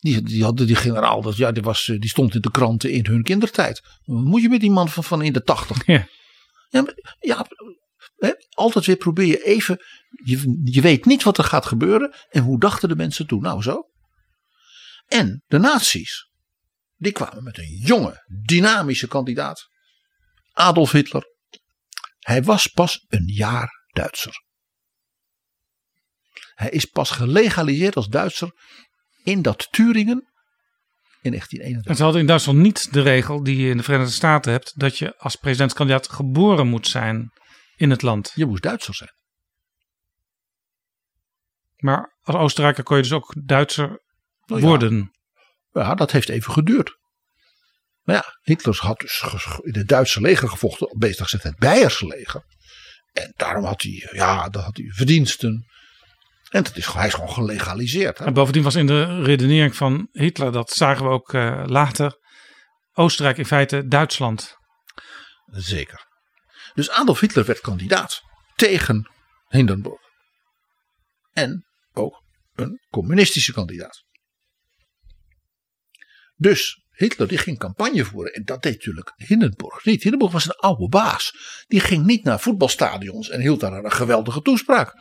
Die, die hadden die generaal, dat, ja, die, was, eh, die stond in de kranten in hun kindertijd. Wat moet je met die man van, van in de tachtig? Ja. Ja, maar- ja hè, altijd weer probeer je even. Je, je weet niet wat er gaat gebeuren. En hoe dachten de mensen toen? Nou, zo. En de nazi's, die kwamen met een jonge, dynamische kandidaat. Adolf Hitler. Hij was pas een jaar Duitser. Hij is pas gelegaliseerd als Duitser in dat Turingen in 1931. En ze hadden in Duitsland niet de regel die je in de Verenigde Staten hebt, dat je als presidentskandidaat geboren moet zijn in het land. Je moest Duitser zijn. Maar als Oostenrijker kon je dus ook Duitser Ja, worden. Ja, dat heeft even geduurd. Maar ja, Hitler had dus in het Duitse leger gevochten, beter gezegd het Beierse leger. En daarom had hij, ja, dat had hij verdiensten. En dat is, hij is gewoon gelegaliseerd. Hè? En bovendien was in de redenering van Hitler, dat zagen we ook uh, later, Oostenrijk in feite Duitsland. Zeker. Dus Adolf Hitler werd kandidaat tegen Hindenburg. En ook een communistische kandidaat. Dus Hitler die ging campagne voeren en dat deed natuurlijk Hindenburg niet. Hindenburg was een oude baas. Die ging niet naar voetbalstadions en hield daar een geweldige toespraak.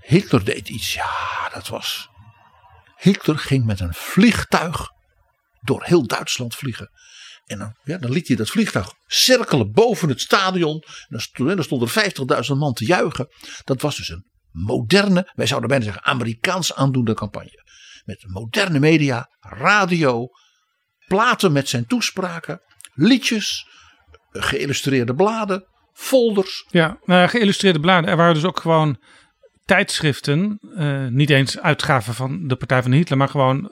Hitler deed iets, ja dat was... Hitler ging met een vliegtuig door heel Duitsland vliegen. En dan, ja, dan liet hij dat vliegtuig cirkelen boven het stadion. En dan stond, dan stond er 50.000 man te juichen. Dat was dus een moderne, wij zouden bijna zeggen Amerikaans aandoende campagne. Met moderne media, radio, platen met zijn toespraken, liedjes, geïllustreerde bladen, folders. Ja, nou, geïllustreerde bladen. Er waren dus ook gewoon tijdschriften, uh, niet eens uitgaven van de Partij van Hitler, maar gewoon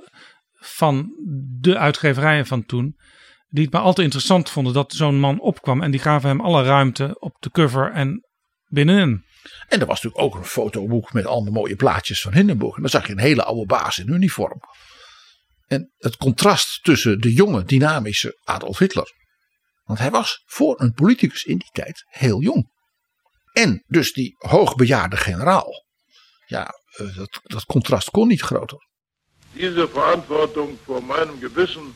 van de uitgeverijen van toen. Die het maar altijd interessant vonden dat zo'n man opkwam. En die gaven hem alle ruimte op de cover en binnenin. En er was natuurlijk ook een fotoboek met allemaal mooie plaatjes van Hindenburg. En dan zag je een hele oude baas in uniform. En het contrast tussen de jonge, dynamische Adolf Hitler. Want hij was voor een politicus in die tijd heel jong. En dus die hoogbejaarde generaal. Ja, eh, dat, dat contrast kon niet groter. Deze verantwoording voor mijn gewissen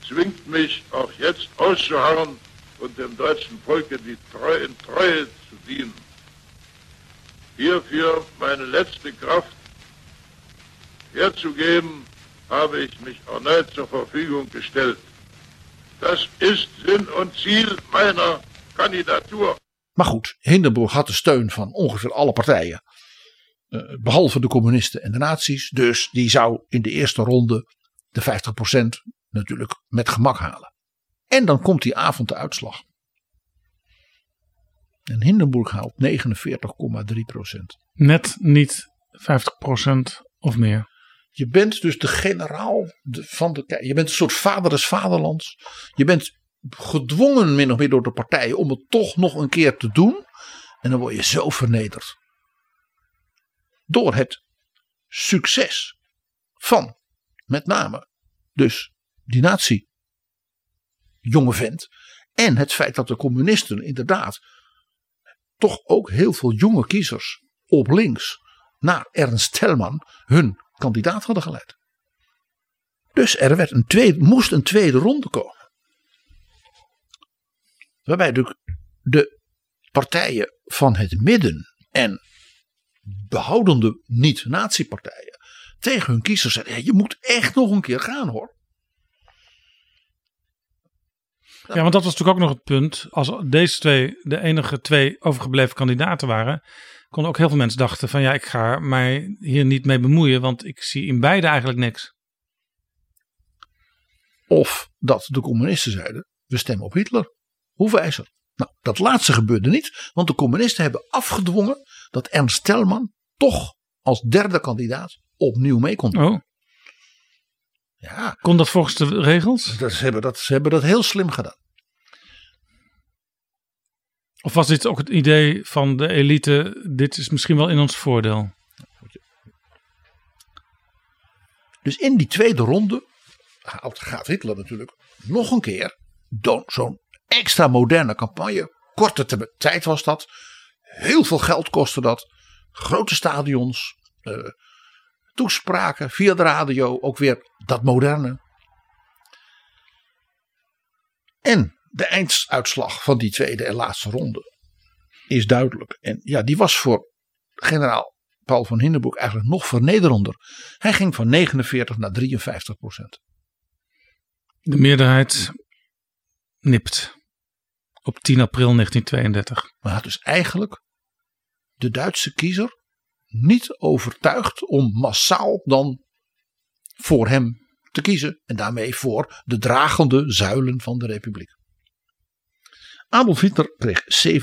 zwingt mich auch jetzt auszuharren und dem deutschen Volke die in Treue zu dienen. Hierfür meine letzte Kraft herzugeben, habe ich mich erneut zur Verfügung gestellt. Das ist Sinn und Ziel meiner Kandidatur. Maar goed, Hindenburg had de steun van ongeveer alle partijen. Uh, behalve de communisten en de nazi's. Dus die zou in de eerste ronde de 50% natuurlijk met gemak halen. En dan komt die avond de uitslag. En Hindenburg haalt 49,3%. Net niet 50% of meer. Je bent dus de generaal van de. Je bent een soort vader des vaderlands. Je bent gedwongen min of meer door de partijen om het toch nog een keer te doen. En dan word je zo vernederd. Door het succes van met name dus die nazi jonge vent. En het feit dat de communisten inderdaad toch ook heel veel jonge kiezers op links naar Ernst Telman hun kandidaat hadden geleid. Dus er werd een tweede, moest een tweede ronde komen. Waarbij de, partijen van het midden en behoudende niet-nazi-partijen tegen hun kiezers zeiden: je moet echt nog een keer gaan hoor. Ja, want dat was natuurlijk ook nog het punt. Als deze twee de enige twee overgebleven kandidaten waren, konden ook heel veel mensen dachten van ja, ik ga mij hier niet mee bemoeien, want ik zie in beide eigenlijk niks. Of dat de communisten zeiden, we stemmen op Hitler. Hoe wijzer. Nou, dat laatste gebeurde niet, want de communisten hebben afgedwongen dat Ernst Telman toch als derde kandidaat opnieuw mee kon doen. Oh. Ja. Kon dat volgens de regels? Dat, ze, hebben dat, ze hebben dat heel slim gedaan. Of was dit ook het idee van de elite, dit is misschien wel in ons voordeel? Dus in die tweede ronde gaat Hitler natuurlijk nog een keer zo'n extra moderne campagne. Korte tijd was dat. Heel veel geld kostte dat. Grote stadions. Uh, toespraken via de radio. Ook weer dat moderne. En de einduitslag van die tweede en laatste ronde is duidelijk. En ja, die was voor generaal Paul van Hindenburg eigenlijk nog vernederender. Hij ging van 49 naar 53 procent. De meerderheid nipt op 10 april 1932. Maar dus eigenlijk de Duitse kiezer niet overtuigd om massaal dan voor hem te kiezen. En daarmee voor de dragende zuilen van de republiek. Adolf Hitler kreeg 37%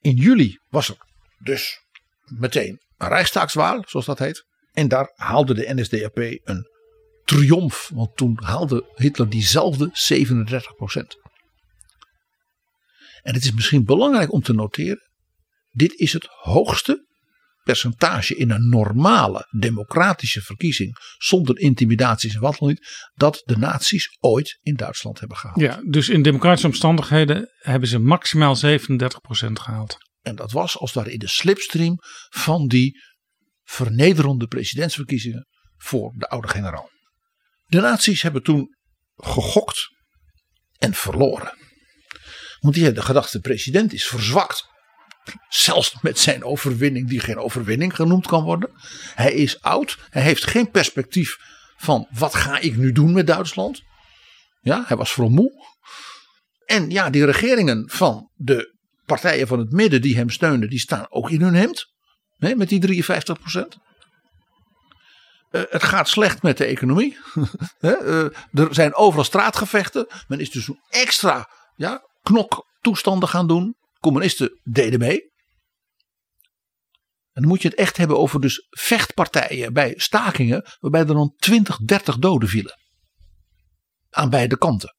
In juli was er dus meteen een Rijkstaagswaal, zoals dat heet. En daar haalde de NSDAP een triomf. Want toen haalde Hitler diezelfde 37 procent. En het is misschien belangrijk om te noteren. Dit is het hoogste percentage in een normale democratische verkiezing. Zonder intimidaties en wat dan niet. Dat de nazi's ooit in Duitsland hebben gehaald. Ja, dus in democratische omstandigheden hebben ze maximaal 37% gehaald. En dat was als ware in de slipstream van die vernederende presidentsverkiezingen voor de oude generaal. De nazi's hebben toen gegokt en verloren. Want die hadden gedacht, de president is verzwakt. Zelfs met zijn overwinning, die geen overwinning genoemd kan worden. Hij is oud. Hij heeft geen perspectief van wat ga ik nu doen met Duitsland. Ja, hij was vooral moe. En ja, die regeringen van de partijen van het midden die hem steunen, die staan ook in hun hemd. Hè, met die 53 procent. Uh, het gaat slecht met de economie. uh, er zijn overal straatgevechten. Men is dus een extra ja, knoktoestanden gaan doen. Communisten deden mee. En dan moet je het echt hebben over dus vechtpartijen bij stakingen. Waarbij er dan 20, 30 doden vielen. Aan beide kanten.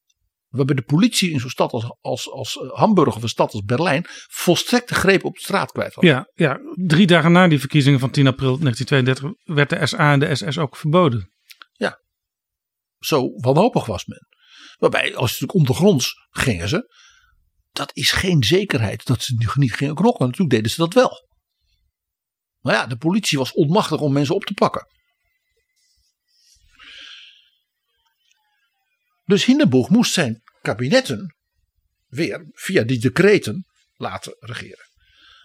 Waarbij de politie in zo'n stad als, als, als Hamburg of een stad als Berlijn volstrekt de greep op de straat kwijt was. Ja, ja, drie dagen na die verkiezingen van 10 april 1932 werd de SA en de SS ook verboden. Ja, zo wanhopig was men. Waarbij, als het ondergronds gingen ze, dat is geen zekerheid dat ze niet gingen knokken. Natuurlijk deden ze dat wel. Maar ja, de politie was onmachtig om mensen op te pakken. Dus Hindenburg moest zijn kabinetten weer via die decreten laten regeren.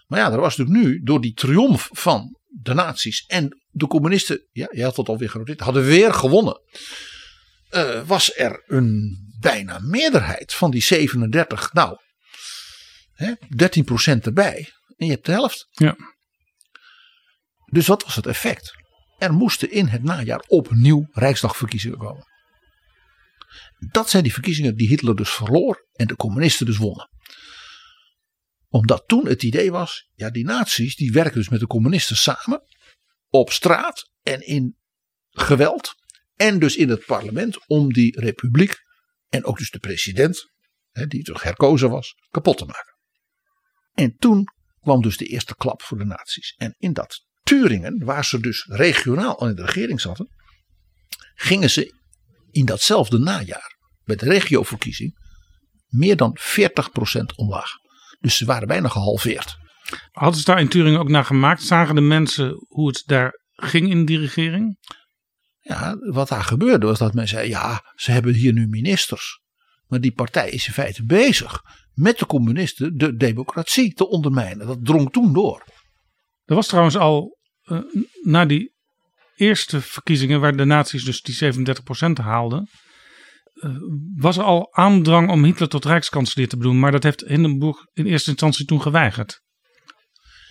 Maar ja, er was natuurlijk nu door die triomf van de nazi's en de communisten, ja, je had het alweer genoteerd, hadden weer gewonnen. Uh, was er een bijna meerderheid van die 37, nou, hè, 13% erbij. En je hebt de helft. Ja. Dus wat was het effect? Er moesten in het najaar opnieuw Rijksdagverkiezingen komen. Dat zijn die verkiezingen die Hitler dus verloor en de communisten dus wonnen. Omdat toen het idee was, ja die nazi's die werken dus met de communisten samen. Op straat en in geweld. En dus in het parlement om die republiek en ook dus de president, die toch herkozen was, kapot te maken. En toen kwam dus de eerste klap voor de nazi's. En in dat Turingen, waar ze dus regionaal al in de regering zaten, gingen ze in datzelfde najaar, bij de regioverkiezing, meer dan 40% omlaag. Dus ze waren bijna gehalveerd. Hadden ze daar in Turingen ook naar gemaakt? Zagen de mensen hoe het daar ging in die regering? Ja, wat daar gebeurde was dat men zei: ja, ze hebben hier nu ministers. Maar die partij is in feite bezig met de communisten de democratie te ondermijnen. Dat drong toen door. Er was trouwens al uh, na die eerste verkiezingen, waar de nazi's dus die 37% haalden, uh, was er al aandrang om Hitler tot rijkskanselier te doen. Maar dat heeft Hindenburg in eerste instantie toen geweigerd.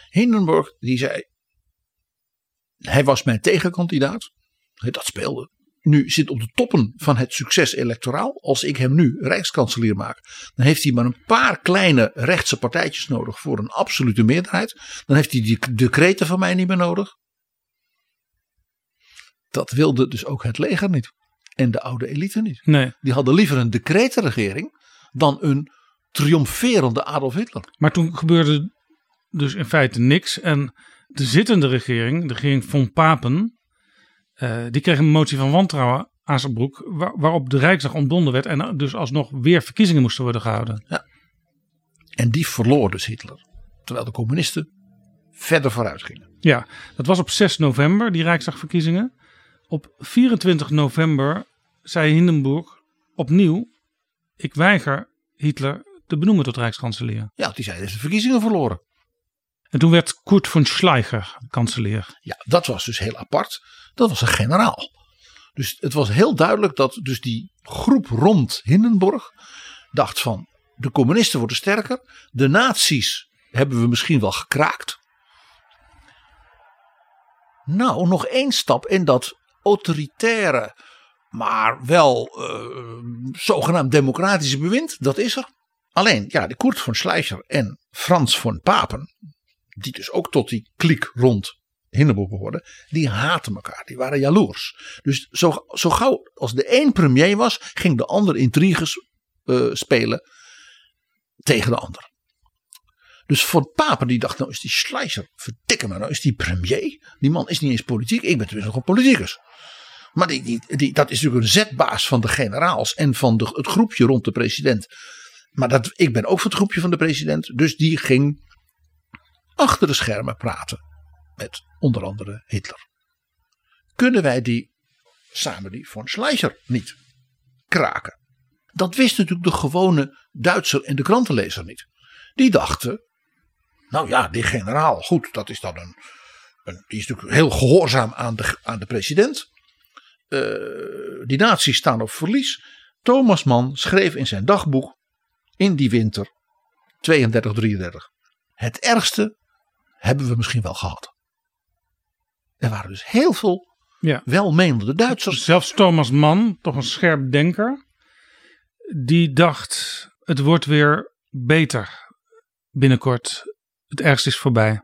Hindenburg die zei, hij was mijn tegenkandidaat. Dat speelde. Nu zit op de toppen van het succes electoraal. Als ik hem nu rijkskanselier maak, dan heeft hij maar een paar kleine rechtse partijtjes nodig voor een absolute meerderheid. Dan heeft hij die decreten van mij niet meer nodig. Dat wilde dus ook het leger niet. En de oude elite niet. Nee. Die hadden liever een decretenregering dan een triomferende Adolf Hitler. Maar toen gebeurde dus in feite niks. En de zittende regering, de regering von Papen, uh, die kreeg een motie van wantrouwen aan zijn broek. Waar, waarop de Rijksdag ontbonden werd. En dus alsnog weer verkiezingen moesten worden gehouden. Ja. En die verloor dus Hitler. Terwijl de communisten verder vooruit gingen. Ja, dat was op 6 november, die Rijksdagverkiezingen. Op 24 november zei Hindenburg opnieuw: Ik weiger Hitler te benoemen tot Rijkskanselier. Ja, die zei: Hij heeft de verkiezingen verloren. En toen werd Kurt von Schleicher kanselier. Ja, dat was dus heel apart. Dat was een generaal. Dus het was heel duidelijk dat dus die groep rond Hindenburg dacht van de communisten worden sterker. De nazi's hebben we misschien wel gekraakt. Nou, nog één stap in dat autoritaire, maar wel uh, zogenaamd democratische bewind. Dat is er. Alleen, ja, de Kurt von Schleicher en Frans von Papen, die dus ook tot die kliek rond Hindenburg behoorden, die haatten elkaar. Die waren jaloers. Dus zo, zo gauw als de een premier was, ging de ander intriges eh, spelen tegen de ander. Dus voor Papen die dacht, nou is die Schleicher, verdikke me, nou is die premier. Die man is niet eens politiek, ik ben tenminste nog een politicus. Maar die, die, die, dat is natuurlijk een zetbaas van de generaals en van de, het groepje rond de president. Maar dat, ik ben ook van het groepje van de president. Dus die ging achter de schermen praten met onder andere Hitler. Kunnen wij die samen die von Schleicher niet kraken? Dat wist natuurlijk de gewone Duitser en de krantenlezer niet. Die dachten, nou ja, die generaal, goed, dat is dan een, een die is natuurlijk heel gehoorzaam aan de, aan de president. Uh, die naties staan op verlies. Thomas Mann schreef in zijn dagboek in die winter 32, 33. Het ergste hebben we misschien wel gehad. Er waren dus heel veel Ja. welmenende Duitsers. Zelfs Thomas Mann, toch een scherp denker, die dacht: het wordt weer beter binnenkort. Het ergste is voorbij.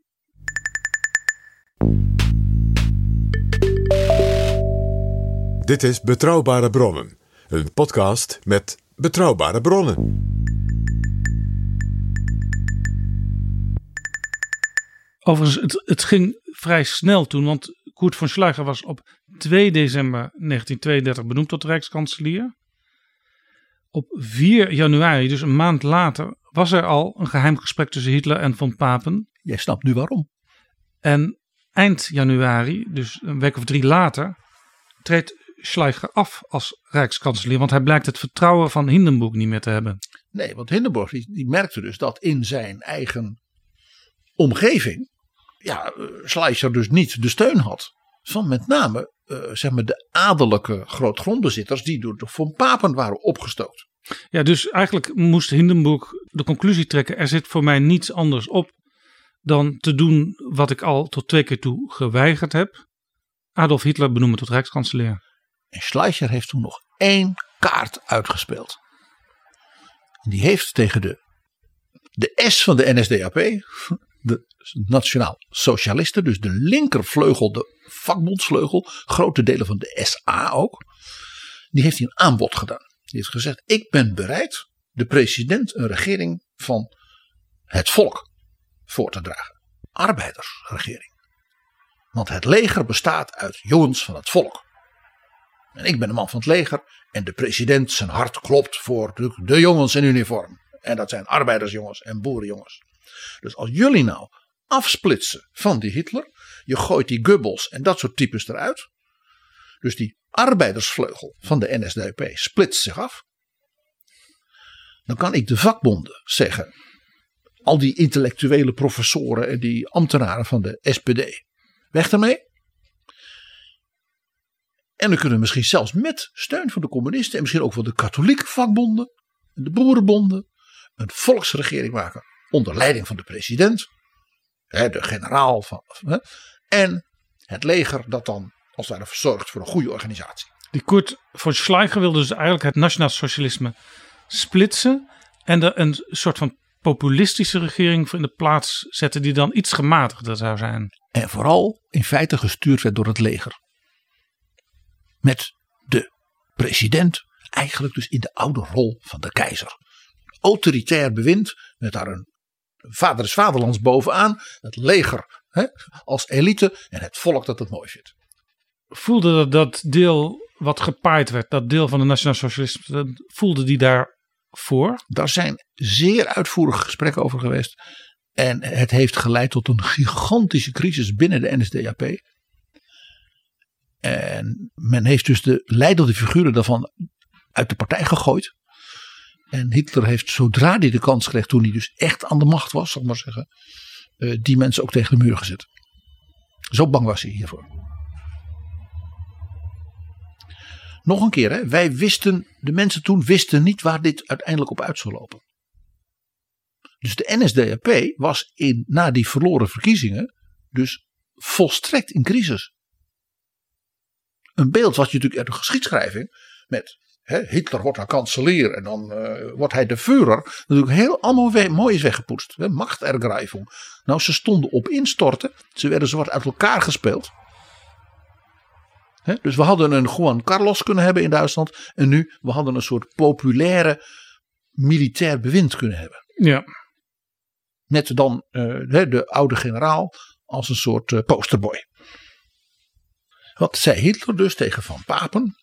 Dit is Betrouwbare Bronnen, een podcast met betrouwbare bronnen. Overigens, het, het ging vrij snel toen, want Koert von Schleicher was op 2 december 1932 benoemd tot rijkskanselier. Op 4 januari, dus een maand later, was er al een geheim gesprek tussen Hitler en von Papen. Jij snapt nu waarom. En eind januari, dus een week of drie later, treedt Schleicher af als rijkskanselier, want hij blijkt het vertrouwen van Hindenburg niet meer te hebben. Nee, want Hindenburg die, die merkte dus dat in zijn eigen omgeving. Ja, eh, Schleicher dus niet de steun had. Van met name eh, zeg maar de adellijke grootgrondbezitters. die door de von Papen waren opgestookt. Ja, dus eigenlijk moest Hindenburg de conclusie trekken: er zit voor mij niets anders op dan te doen wat ik al tot twee keer toe geweigerd heb. Adolf Hitler benoemen tot rijkskanselier. En Schleicher heeft toen nog één kaart uitgespeeld. En die heeft tegen de, de S van de NSDAP, de Nationaal Socialisten, dus de linkervleugel, de vakbondsvleugel, grote delen van de SA ook, die heeft een aanbod gedaan. Die heeft gezegd: Ik ben bereid de president een regering van het volk voor te dragen. Arbeidersregering. Want het leger bestaat uit jongens van het volk. En ik ben een man van het leger. En de president, zijn hart klopt voor de, de jongens in uniform. En dat zijn arbeidersjongens en boerenjongens. Dus als jullie nou afsplitsen van die Hitler. Je gooit die Goebbels en dat soort types eruit. Dus die arbeidersvleugel van de NSDAP splitst zich af. Dan kan ik de vakbonden zeggen. Al die intellectuele professoren en die ambtenaren van de SPD. Weg ermee. En dan kunnen we misschien zelfs met steun van de communisten en misschien ook van de katholieke vakbonden en de boerenbonden een volksregering maken onder leiding van de president, hè, de generaal van, hè, en het leger dat dan als het ware zorgt voor een goede organisatie. Die Kurt von Schleicher wilde dus eigenlijk het nationaal socialisme splitsen en er een soort van populistische regering in de plaats zetten die dan iets gematigder zou zijn. En vooral in feite gestuurd werd door het leger. Met de president eigenlijk dus in de oude rol van de keizer. Autoritair bewind met daar een vader is vaderlands bovenaan. Het leger hè, als elite en het volk dat het mooi vindt. Voelde dat, dat deel wat gepaaid werd, dat deel van de nationaal socialisme, voelde die daarvoor? Daar zijn zeer uitvoerige gesprekken over geweest. En het heeft geleid tot een gigantische crisis binnen de NSDAP. En men heeft dus de leidende figuren daarvan uit de partij gegooid. En Hitler heeft, zodra hij de kans kreeg, toen hij dus echt aan de macht was, zal ik maar zeggen, eh, die mensen ook tegen de muur gezet. Zo bang was hij hiervoor. Nog een keer, hè, wij wisten, de mensen toen wisten niet waar dit uiteindelijk op uit zou lopen. Dus de NSDAP was in, na die verloren verkiezingen dus volstrekt in crisis. Een beeld wat je natuurlijk uit de geschiedschrijving met Hitler wordt dan kanselier en dan eh, wordt hij de Führer. Natuurlijk heel allemaal we- mooi is weggepoetst. Hè, Machtergreifung. Nou, ze stonden op instorten. Ze werden zwart uit elkaar gespeeld. Dus we hadden een Juan Carlos kunnen hebben in Duitsland. En nu, we hadden een soort populaire militair bewind kunnen hebben. Ja, Met dan eh, de, de oude generaal als een soort eh, posterboy. Wat zei Hitler dus tegen Van Papen?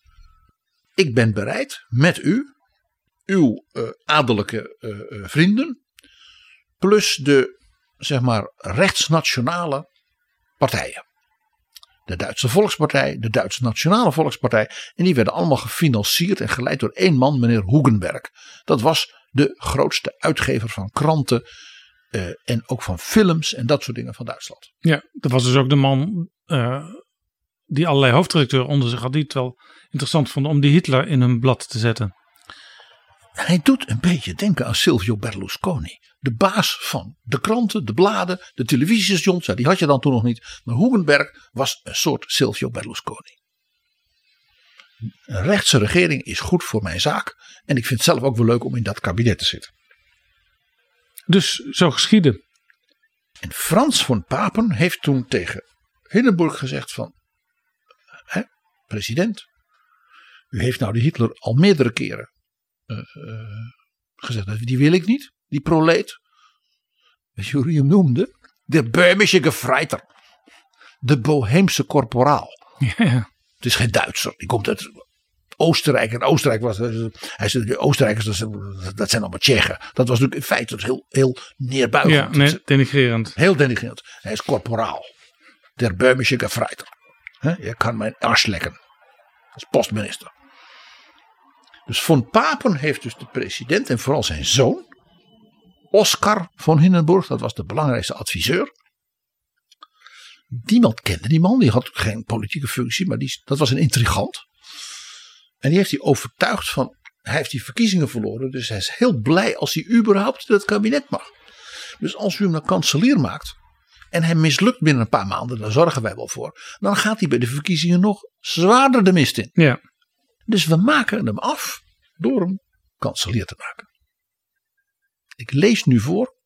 Ik ben bereid met u, uw eh, adellijke eh, eh, vrienden, plus de zeg maar rechtsnationale partijen. De Duitse Volkspartij, de Duitse Nationale Volkspartij. En die werden allemaal gefinancierd en geleid door één man, meneer Hugenberg. Dat was de grootste uitgever van kranten en ook van films en dat soort dingen van Duitsland. ja, dat was dus ook de man die allerlei hoofdredacteuren onder zich had. Die het wel interessant vonden om die Hitler in hun blad te zetten. Hij doet een beetje denken aan Silvio Berlusconi. De baas van de kranten, de bladen, de televisiestations. Die had je dan toen nog niet. Maar Hugenberg was een soort Silvio Berlusconi. Een rechtse regering is goed voor mijn zaak. En ik vind het zelf ook wel leuk om in dat kabinet te zitten. Dus zo geschiedde. En Frans van Papen heeft toen tegen Hindenburg gezegd van... President, u heeft nou de Hitler al meerdere keren eh, eh, gezegd... die wil ik niet, die proleet. Weet je hoe hij hem noemde? De Böhmische Gefreiter. De Boheemse korporaal. Ja, Het is geen Duitser, die komt uit Oostenrijk. En Oostenrijk was. Hij zei, de Oostenrijkers, dat zijn, dat zijn allemaal Tsjechen. Dat was natuurlijk in feite dus heel, heel neerbuigend. ja nee, denigrerend. Heel denigrerend. Hij is korporaal. Der Böhmische Gefreiter. Je kan mijn ars lekken. Als postminister. Dus von Papen heeft dus de president en vooral zijn zoon. Oscar von Hindenburg. Dat was de belangrijkste adviseur. Niemand kende die man. Die had geen politieke functie. Maar die, dat was een intrigant. En die heeft hij overtuigd van. Hij heeft die verkiezingen verloren. Dus hij is heel blij als hij überhaupt in het kabinet mag. Dus als u hem een kanselier maakt. En hij mislukt binnen een paar maanden. Daar zorgen wij wel voor. Dan gaat hij bij de verkiezingen nog zwaarder de mist in. Ja, Dus we maken hem af door hem kanselier te maken. Ik lees nu voor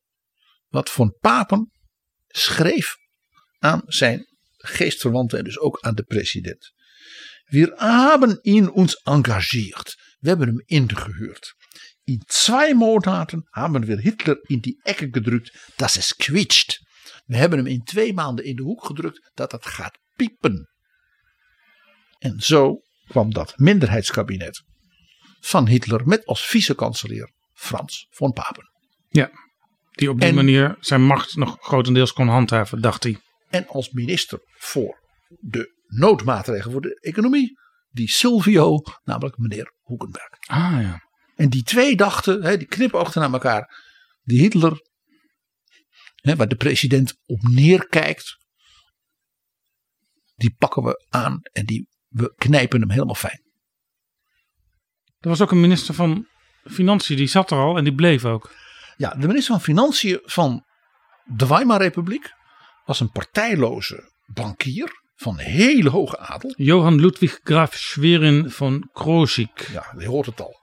wat Von Papen schreef aan zijn geestverwanten en dus ook aan de president. We hebben ihn ons engagiert. We hebben hem ingehuurd. In twee maanden hebben we Hitler in die ekken gedrukt dat es kwitscht. We hebben hem in twee maanden in de hoek gedrukt dat het gaat piepen. En zo kwam dat minderheidskabinet van Hitler met als vice-kanselier Frans von Papen. ja. Die op die En- manier zijn macht nog grotendeels kon handhaven, dacht hij. En als minister voor de noodmaatregelen voor de economie, die Silvio, namelijk meneer Hoekenberg. Ah ja. En die twee dachten, hè, die knipoogden naar elkaar. Die Hitler, hè, waar de president op neerkijkt, die pakken we aan en die, we knijpen hem helemaal fijn. Er was ook een minister van Financiën, die zat er al en die bleef ook. Ja, de minister van Financiën van de Weimar-republiek was een partijloze bankier van hele hoge adel. Johann Ludwig Graf Schwerin van Kroschik. Ja, je hoort het al.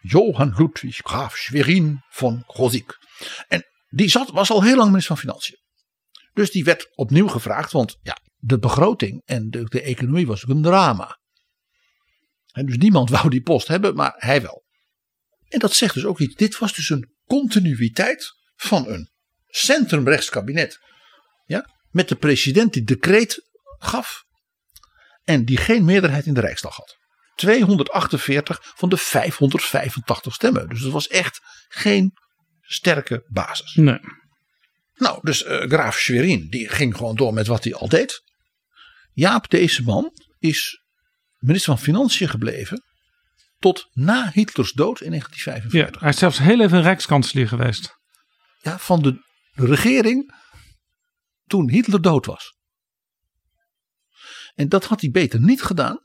Johann Ludwig Graaf Schwerin van Krozik. En die zat, was al heel lang minister van Financiën. Dus die werd opnieuw gevraagd, want ja, de begroting en de, de economie was een drama. En dus niemand wou die post hebben, maar hij wel. En dat zegt dus ook iets. Dit was dus een continuïteit van een centrumrechts kabinet. Ja, met de president die decreet gaf. En die geen meerderheid in de Rijksdag had. 248 van de 585 stemmen. Dus dat was echt geen sterke basis. Nee. Nou, dus eh, graaf Schwerin die ging gewoon door met wat hij al deed. Jaap, deze man, is minister van Financiën gebleven tot na Hitlers dood in Ja, 1945. hij is zelfs heel even rijkskanselier geweest. Ja, van de regering toen Hitler dood was. En dat had hij beter niet gedaan.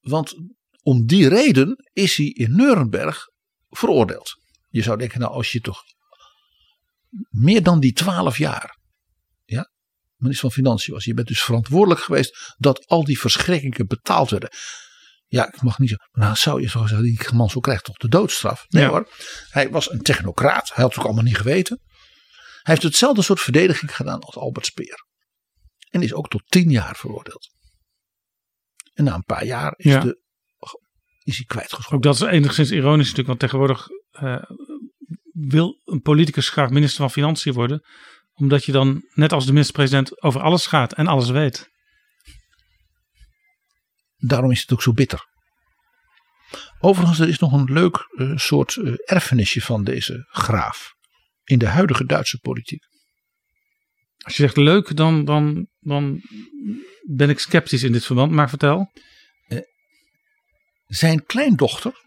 Want om die reden is hij in Nuremberg veroordeeld. Je zou denken, nou als je toch meer dan die twaalf jaar ja, minister van Financiën was. Je bent dus verantwoordelijk geweest dat al die verschrikkingen betaald werden. Ja, ik mag niet zo. Nou, zou je zo zeggen, die man zo krijgt toch de doodstraf? Nee Ja. hoor. Hij was een technocraat. Hij had het ook allemaal niet geweten. Hij heeft hetzelfde soort verdediging gedaan als Albert Speer. En is ook tot tien jaar veroordeeld. En na een paar jaar is, Ja. de, is hij kwijtgescholden. Ook dat is enigszins ironisch natuurlijk, want tegenwoordig eh, wil een politicus graag minister van Financiën worden, omdat je dan, net als de minister-president, over alles gaat en alles weet. Daarom is het ook zo bitter. Overigens, er is nog een leuk eh, soort eh, erfenisje van deze graaf. In de huidige Duitse politiek. Als je zegt leuk, dan, dan, dan ben ik sceptisch in dit verband, maar vertel. Zijn kleindochter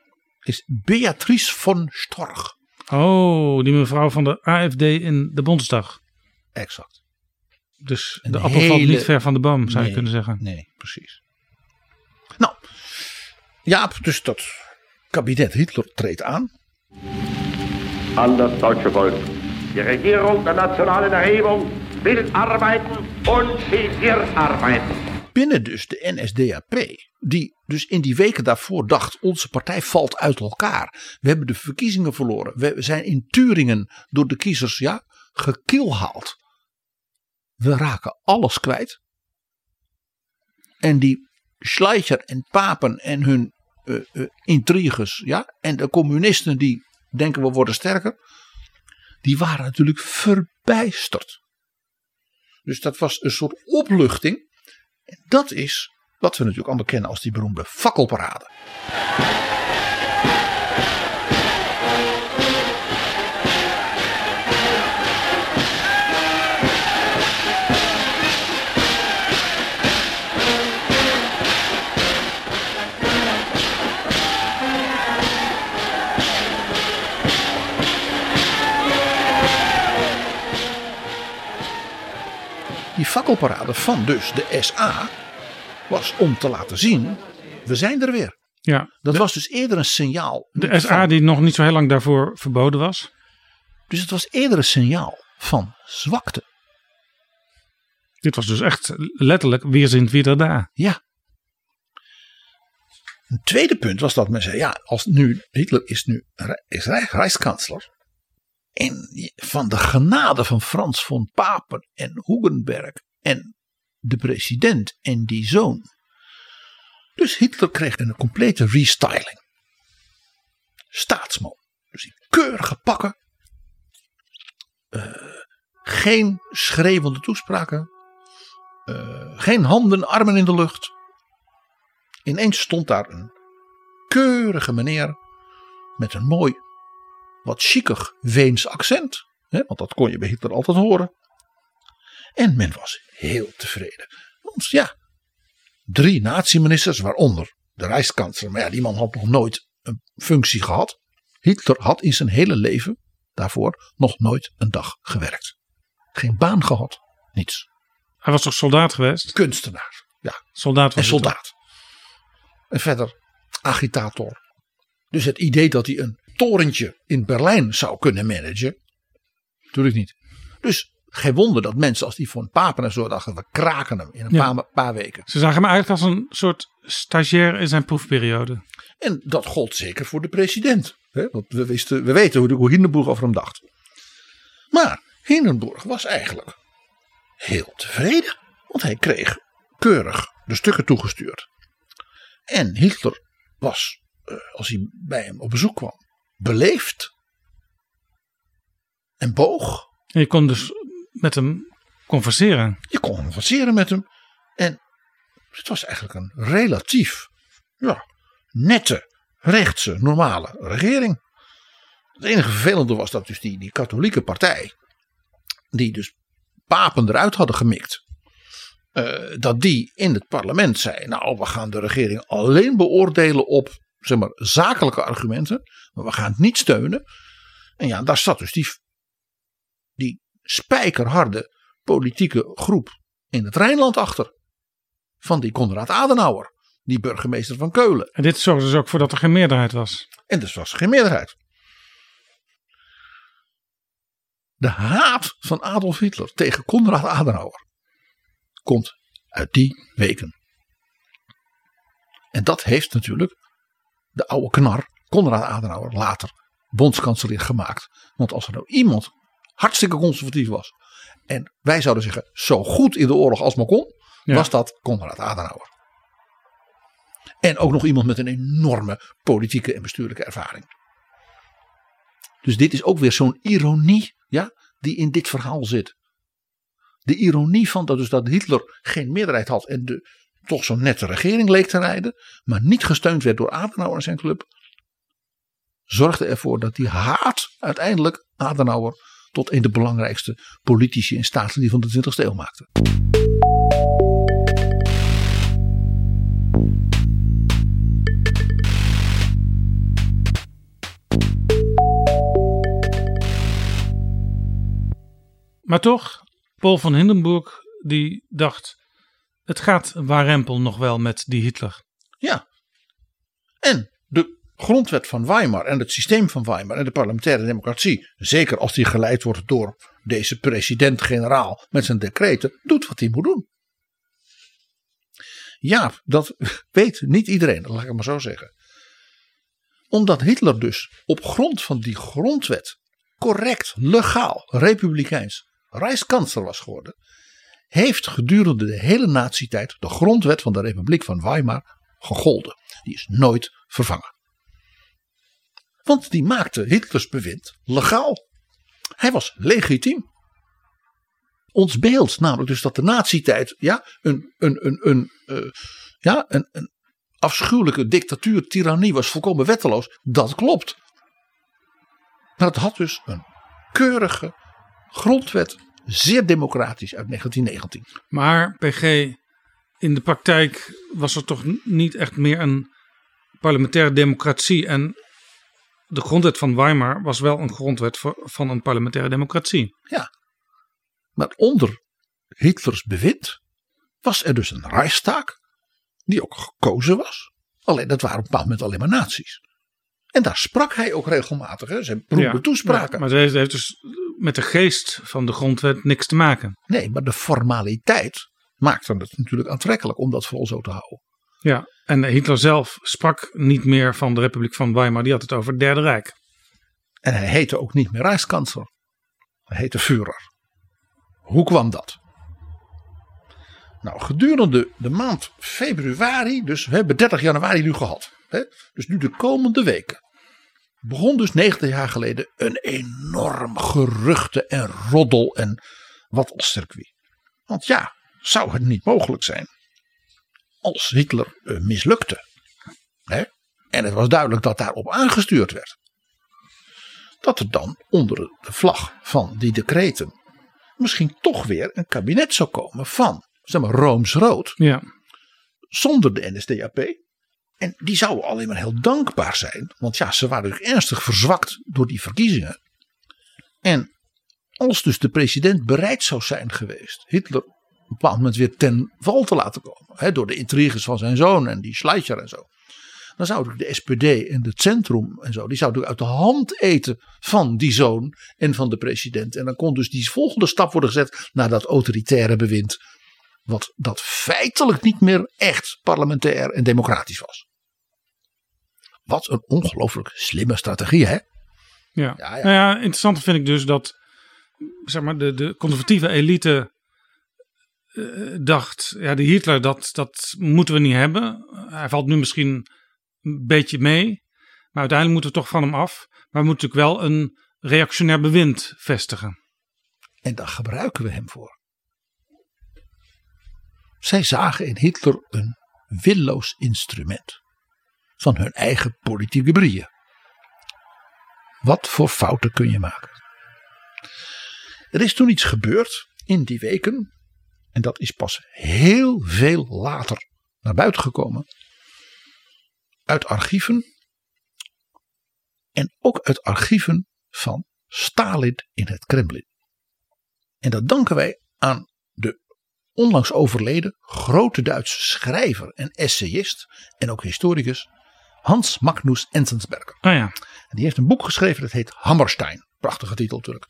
is Beatrice von Storch. Oh, die mevrouw van de AFD in de Bondsdag. Exact. Dus Een de appel valt hele- niet ver van de boom, zou je kunnen zeggen. Nee, precies. Nou, Jaap, dus dat kabinet Hitler treedt aan. an das deutsche Volk. Die Regierung der nationalen Erhebung will arbeiten und sie wird arbeiten. Binnen dus de NSDAP, die dus in die weken daarvoor dacht: onze partij valt uit elkaar. We hebben de verkiezingen verloren. We zijn in Turingen door de kiezers ja, gekilhaald. We raken alles kwijt. En die Schleicher en Papen en hun eh, eh, intriges, ja, en de communisten die denken we worden sterker, die waren natuurlijk verbijsterd. Dus dat was een soort opluchting. Dat is wat we natuurlijk allemaal kennen als die beroemde fakkelparade. Die fakkelparade van dus de SA was om te laten zien, we zijn er weer. Ja, Dat was dus eerder een signaal. de SA van- die nog niet zo heel lang daarvoor verboden was. Dus het was eerder een signaal van zwakte. Dit was dus echt letterlijk weer zijn wieder daar. Ja. Een tweede punt was dat men zei, ja, als nu Hitler is nu is Rijkskansler. En van de genade van Frans von Papen en Hugenberg en de president en die zoon. Dus Hitler kreeg een complete restyling. Staatsman. Dus die keurige pakken. Eh, geen schreeuwende toespraken. Eh, geen handen, armen in de lucht. Ineens stond daar een keurige meneer met een mooi, wat chiquig Weens accent. Hè, want dat kon je bij Hitler altijd horen. En men was heel tevreden. Want ja, drie natieministers, waaronder de Rijkskansler. Maar ja, die man had nog nooit een functie gehad. Hitler had in zijn hele leven daarvoor nog nooit een dag gewerkt. Geen baan gehad, niets. Hij was toch soldaat geweest? Kunstenaar, ja, Soldaat en was toch? soldaat. En verder agitator. Dus het idee dat hij een torentje in Berlijn zou kunnen managen. Natuurlijk niet. Dus geen wonder dat mensen als die von Papen en zo dachten, we kraken hem in een Ja. paar, paar weken. Ze zagen hem eigenlijk als een soort stagiair in zijn proefperiode. En dat gold zeker voor de president. Hè? Want we, wisten, we weten hoe, hoe Hindenburg over hem dacht. Maar Hindenburg was eigenlijk heel tevreden. Want hij kreeg keurig de stukken toegestuurd. En Hitler was, eh, als hij bij hem op bezoek kwam, beleefd. En boog. En je kon dus met hem converseren. Je kon converseren met hem. En het was eigenlijk een relatief ja, nette, rechtse, normale regering. Het enige vervelende was dat dus die, die katholieke partij, die dus papen eruit hadden gemikt, eh, dat die in het parlement zei, nou we gaan de regering alleen beoordelen op zeg maar, zakelijke argumenten, maar we gaan het niet steunen. En ja, daar zat dus die, die spijkerharde politieke groep in het Rijnland achter. Van die Konrad Adenauer, die burgemeester van Keulen. En dit zorgde dus ook voor dat er geen meerderheid was. En dus was er geen meerderheid. De haat van Adolf Hitler tegen Konrad Adenauer komt uit die weken. En dat heeft natuurlijk de oude knar, Konrad Adenauer, later bondskanselier gemaakt. Want als er nou iemand hartstikke conservatief was. En wij zouden zeggen, zo goed in de oorlog als maar kon. Ja. Was dat Konrad Adenauer. En ook nog iemand met een enorme politieke en bestuurlijke ervaring. Dus dit is ook weer zo'n ironie ja, die in dit verhaal zit. De ironie van dat, dus dat Hitler geen meerderheid had en de toch zo'n nette regering leek te rijden, maar niet gesteund werd door Adenauer en zijn club, zorgde ervoor dat die haat uiteindelijk Adenauer tot een de belangrijkste politici en staatslieden van de 20e eeuw maakte. Maar toch, Paul van Hindenburg die dacht, het gaat warempel nog wel met die Hitler. Ja. En de grondwet van Weimar en het systeem van Weimar en de parlementaire democratie, zeker als die geleid wordt door deze president-generaal met zijn decreten, doet wat hij moet doen. Ja, dat weet niet iedereen, dat laat ik maar zo zeggen. Omdat Hitler dus op grond van die grondwet correct, legaal, republikeins Rijkskansler was geworden, heeft gedurende de hele nazietijd de grondwet van de Republiek van Weimar gegolden. Die is nooit vervangen. Want die maakte Hitlers bewind legaal. Hij was legitiem. Ons beeld, namelijk dus dat de nazietijd ja, een, een, een, een, uh, ja, een, een afschuwelijke dictatuur, tirannie was volkomen wetteloos, dat klopt. Maar het had dus een keurige grondwet, zeer democratisch uit 1919. Maar PG, in de praktijk was er toch niet echt meer een parlementaire democratie. En de grondwet van Weimar was wel een grondwet van een parlementaire democratie. Ja, maar onder Hitlers bewind was er dus een Reichstag, die ook gekozen was. Alleen dat waren op een bepaald moment alleen maar nazi's. En daar sprak hij ook regelmatig, hè, zijn beroemde ja, toespraken. Ja, maar dat heeft dus met de geest van de grondwet niks te maken. Nee, maar de formaliteit maakte het natuurlijk aantrekkelijk om dat vol zo te houden. Ja, en Hitler zelf sprak niet meer van de Republiek van Weimar, die had het over het Derde Rijk. En hij heette ook niet meer Rijkskansler. Hij heette Führer. Hoe kwam dat? Nou, gedurende de maand februari, dus we hebben 30 januari nu gehad. Hè, dus nu de komende weken. Begon dus 90 jaar geleden een enorm geruchte en roddel en wat als circuit. Want ja, zou het niet mogelijk zijn als Hitler uh, mislukte. Hè? En het was duidelijk dat daarop aangestuurd werd. Dat er dan onder de vlag van die decreten misschien toch weer een kabinet zou komen van, zeg maar, Rooms-Rood. Ja. Zonder de NSDAP. En die zouden alleen maar heel dankbaar zijn. Want ja, ze waren natuurlijk ernstig verzwakt door die verkiezingen. En als dus de president bereid zou zijn geweest Hitler op een bepaald moment weer ten val te laten komen. Hè, door de intriges van zijn zoon en die Schleicher en zo. Dan zou de SPD en het centrum en zo. Die zouden uit de hand eten van die zoon en van de president. En dan kon dus die volgende stap worden gezet naar dat autoritaire bewind. Wat dat feitelijk niet meer echt parlementair en democratisch was. Wat een ongelooflijk slimme strategie, hè? Ja. Ja, ja. Nou ja, interessant vind ik dus dat zeg maar, de, de conservatieve elite uh, dacht: ja, de Hitler, dat, dat moeten we niet hebben. Hij valt nu misschien een beetje mee, maar uiteindelijk moeten we toch van hem af. Maar we moeten natuurlijk wel een reactionair bewind vestigen. En daar gebruiken we hem voor. Zij zagen in Hitler een willoos instrument van hun eigen politieke brieën. Wat voor fouten kun je maken? Er is toen iets gebeurd in die weken, en dat is pas heel veel later naar buiten gekomen, uit archieven en ook uit archieven van Stalin in het Kremlin. En dat danken wij aan de onlangs overleden grote Duitse schrijver en essayist en ook historicus Hans Magnus Enzensberger. Oh ja. En die heeft een boek geschreven dat heet Hammerstein. Prachtige titel natuurlijk.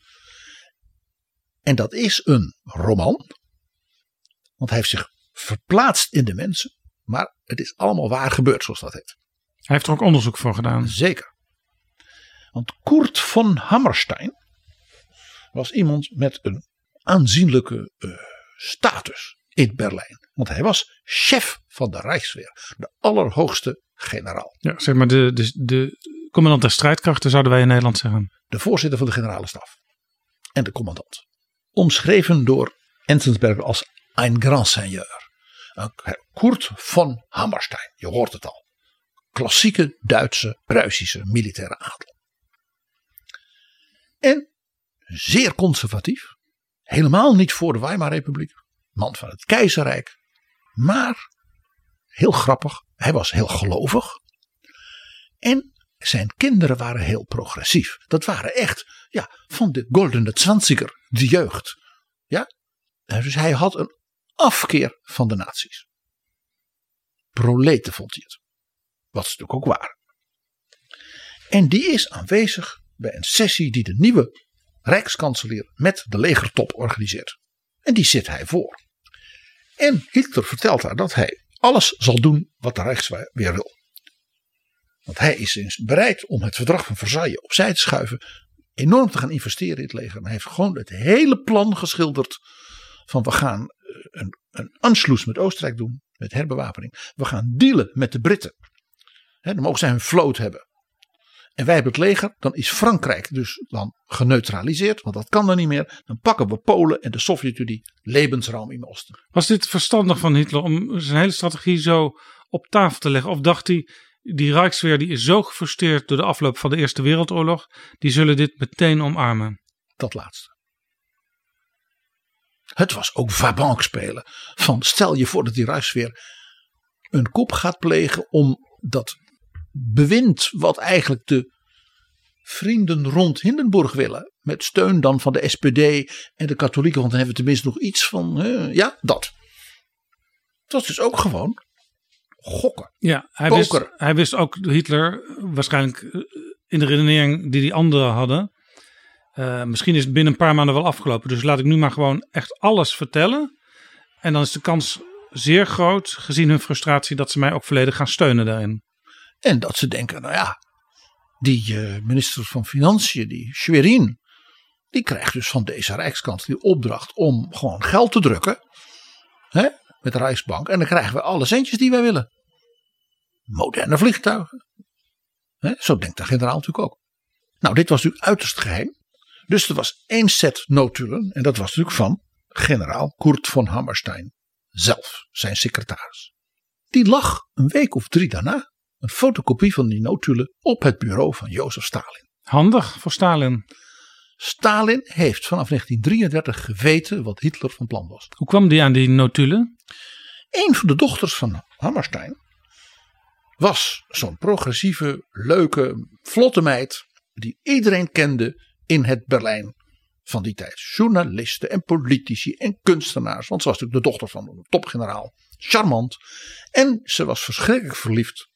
En dat is een roman. Want hij heeft zich verplaatst in de mensen. Maar het is allemaal waar gebeurd, zoals dat heet. Hij heeft er ook onderzoek voor gedaan. Zeker. Want Kurt von Hammerstein was iemand met een aanzienlijke uh, status in Berlijn. Want hij was chef van de Rijksweer, de allerhoogste generaal. Ja, zeg maar de, de, de commandant der strijdkrachten zouden wij in Nederland zeggen. De voorzitter van de generale staf. En de commandant. Omschreven door Enzensberger als een grand seigneur. Kurt von Hammerstein, je hoort het al. Klassieke Duitse, Pruisische militaire adel. En zeer conservatief. Helemaal niet voor de Weimarrepubliek. Man van het keizerrijk. Maar, heel grappig, hij was heel gelovig. En zijn kinderen waren heel progressief. Dat waren echt ja, van de goldene zwanziger, de jeugd. Ja? Dus hij had een afkeer van de nazi's. Proleten vond hij het. Wat ze natuurlijk ook waren. En die is aanwezig bij een sessie die de nieuwe rijkskanselier met de legertop organiseert. En die zit hij voor. En Hitler vertelt haar dat hij alles zal doen wat de Rijksweer wil. Want hij is bereid om het verdrag van Versailles opzij te schuiven. Enorm te gaan investeren in het leger. Maar hij heeft gewoon het hele plan geschilderd. Van we gaan eh, een, een Anschluss met Oostenrijk doen. Met herbewapening. We gaan dealen met de Britten. Dan mogen zij hun vloot hebben. En wij hebben het leger, dan is Frankrijk dus dan geneutraliseerd, want dat kan dan niet meer. Dan pakken we Polen en de Sovjet-Unie levensruim in Oosten. Was dit verstandig van Hitler om zijn hele strategie zo op tafel te leggen? Of dacht hij, die Rijksweer die is zo gefrustreerd door de afloop van de Eerste Wereldoorlog, die zullen dit meteen omarmen? Dat laatste. Het was ook vabank spelen. Van stel je voor dat die Rijksweer een kop gaat plegen om dat bewind wat eigenlijk de vrienden rond Hindenburg willen. Met steun dan van de SPD en de katholieken. Want dan hebben we tenminste nog iets van, ja, dat. Het was dus ook gewoon gokken. Ja, hij wist, hij wist ook Hitler waarschijnlijk eh, in de redenering die die anderen hadden. Uh, misschien is het binnen een paar maanden wel afgelopen. Dus laat ik nu maar gewoon echt alles vertellen. En dan is de kans zeer groot, gezien hun frustratie, dat ze mij ook volledig gaan steunen daarin. En dat ze denken, nou ja, die uh, minister van Financiën, die Schwerin, die krijgt dus van deze Rijkskant die opdracht om gewoon geld te drukken. Hè, met de Rijksbank. En dan krijgen we alle centjes die wij willen. Moderne vliegtuigen. Hè, zo denkt de generaal natuurlijk ook. Nou, dit was natuurlijk uiterst geheim. Dus er was één set notulen. En dat was natuurlijk van generaal Kurt von Hammerstein zelf, zijn secretaris. Die lag een week of drie daarna een fotocopie van die notulen op het bureau van Jozef Stalin. Handig voor Stalin. Stalin heeft vanaf 1933 geweten wat Hitler van plan was. Hoe kwam die aan die notulen? Een van de dochters van Hammerstein was zo'n progressieve, leuke, vlotte meid die iedereen kende in het Berlijn van die tijd. Journalisten en politici en kunstenaars, want ze was natuurlijk de dochter van een topgeneraal. Charmant. En ze was verschrikkelijk verliefd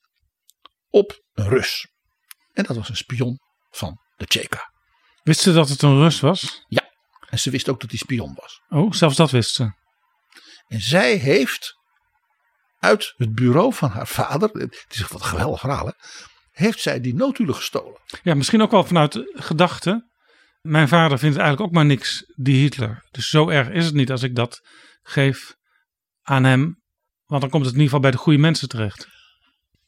op een Rus. En dat was een spion van de Tsjeka. Wist ze dat het een Rus was? Ja. En ze wist ook dat hij spion was. Oh, zelfs dat wist ze. En zij heeft uit het bureau van haar vader, het is wat een geweldig verhaal, hè, heeft zij die notulen gestolen. Ja, misschien ook wel vanuit gedachte. Mijn vader vindt eigenlijk ook maar niks, die Hitler. Dus zo erg is het niet als ik dat geef aan hem. Want dan komt het in ieder geval bij de goede mensen terecht.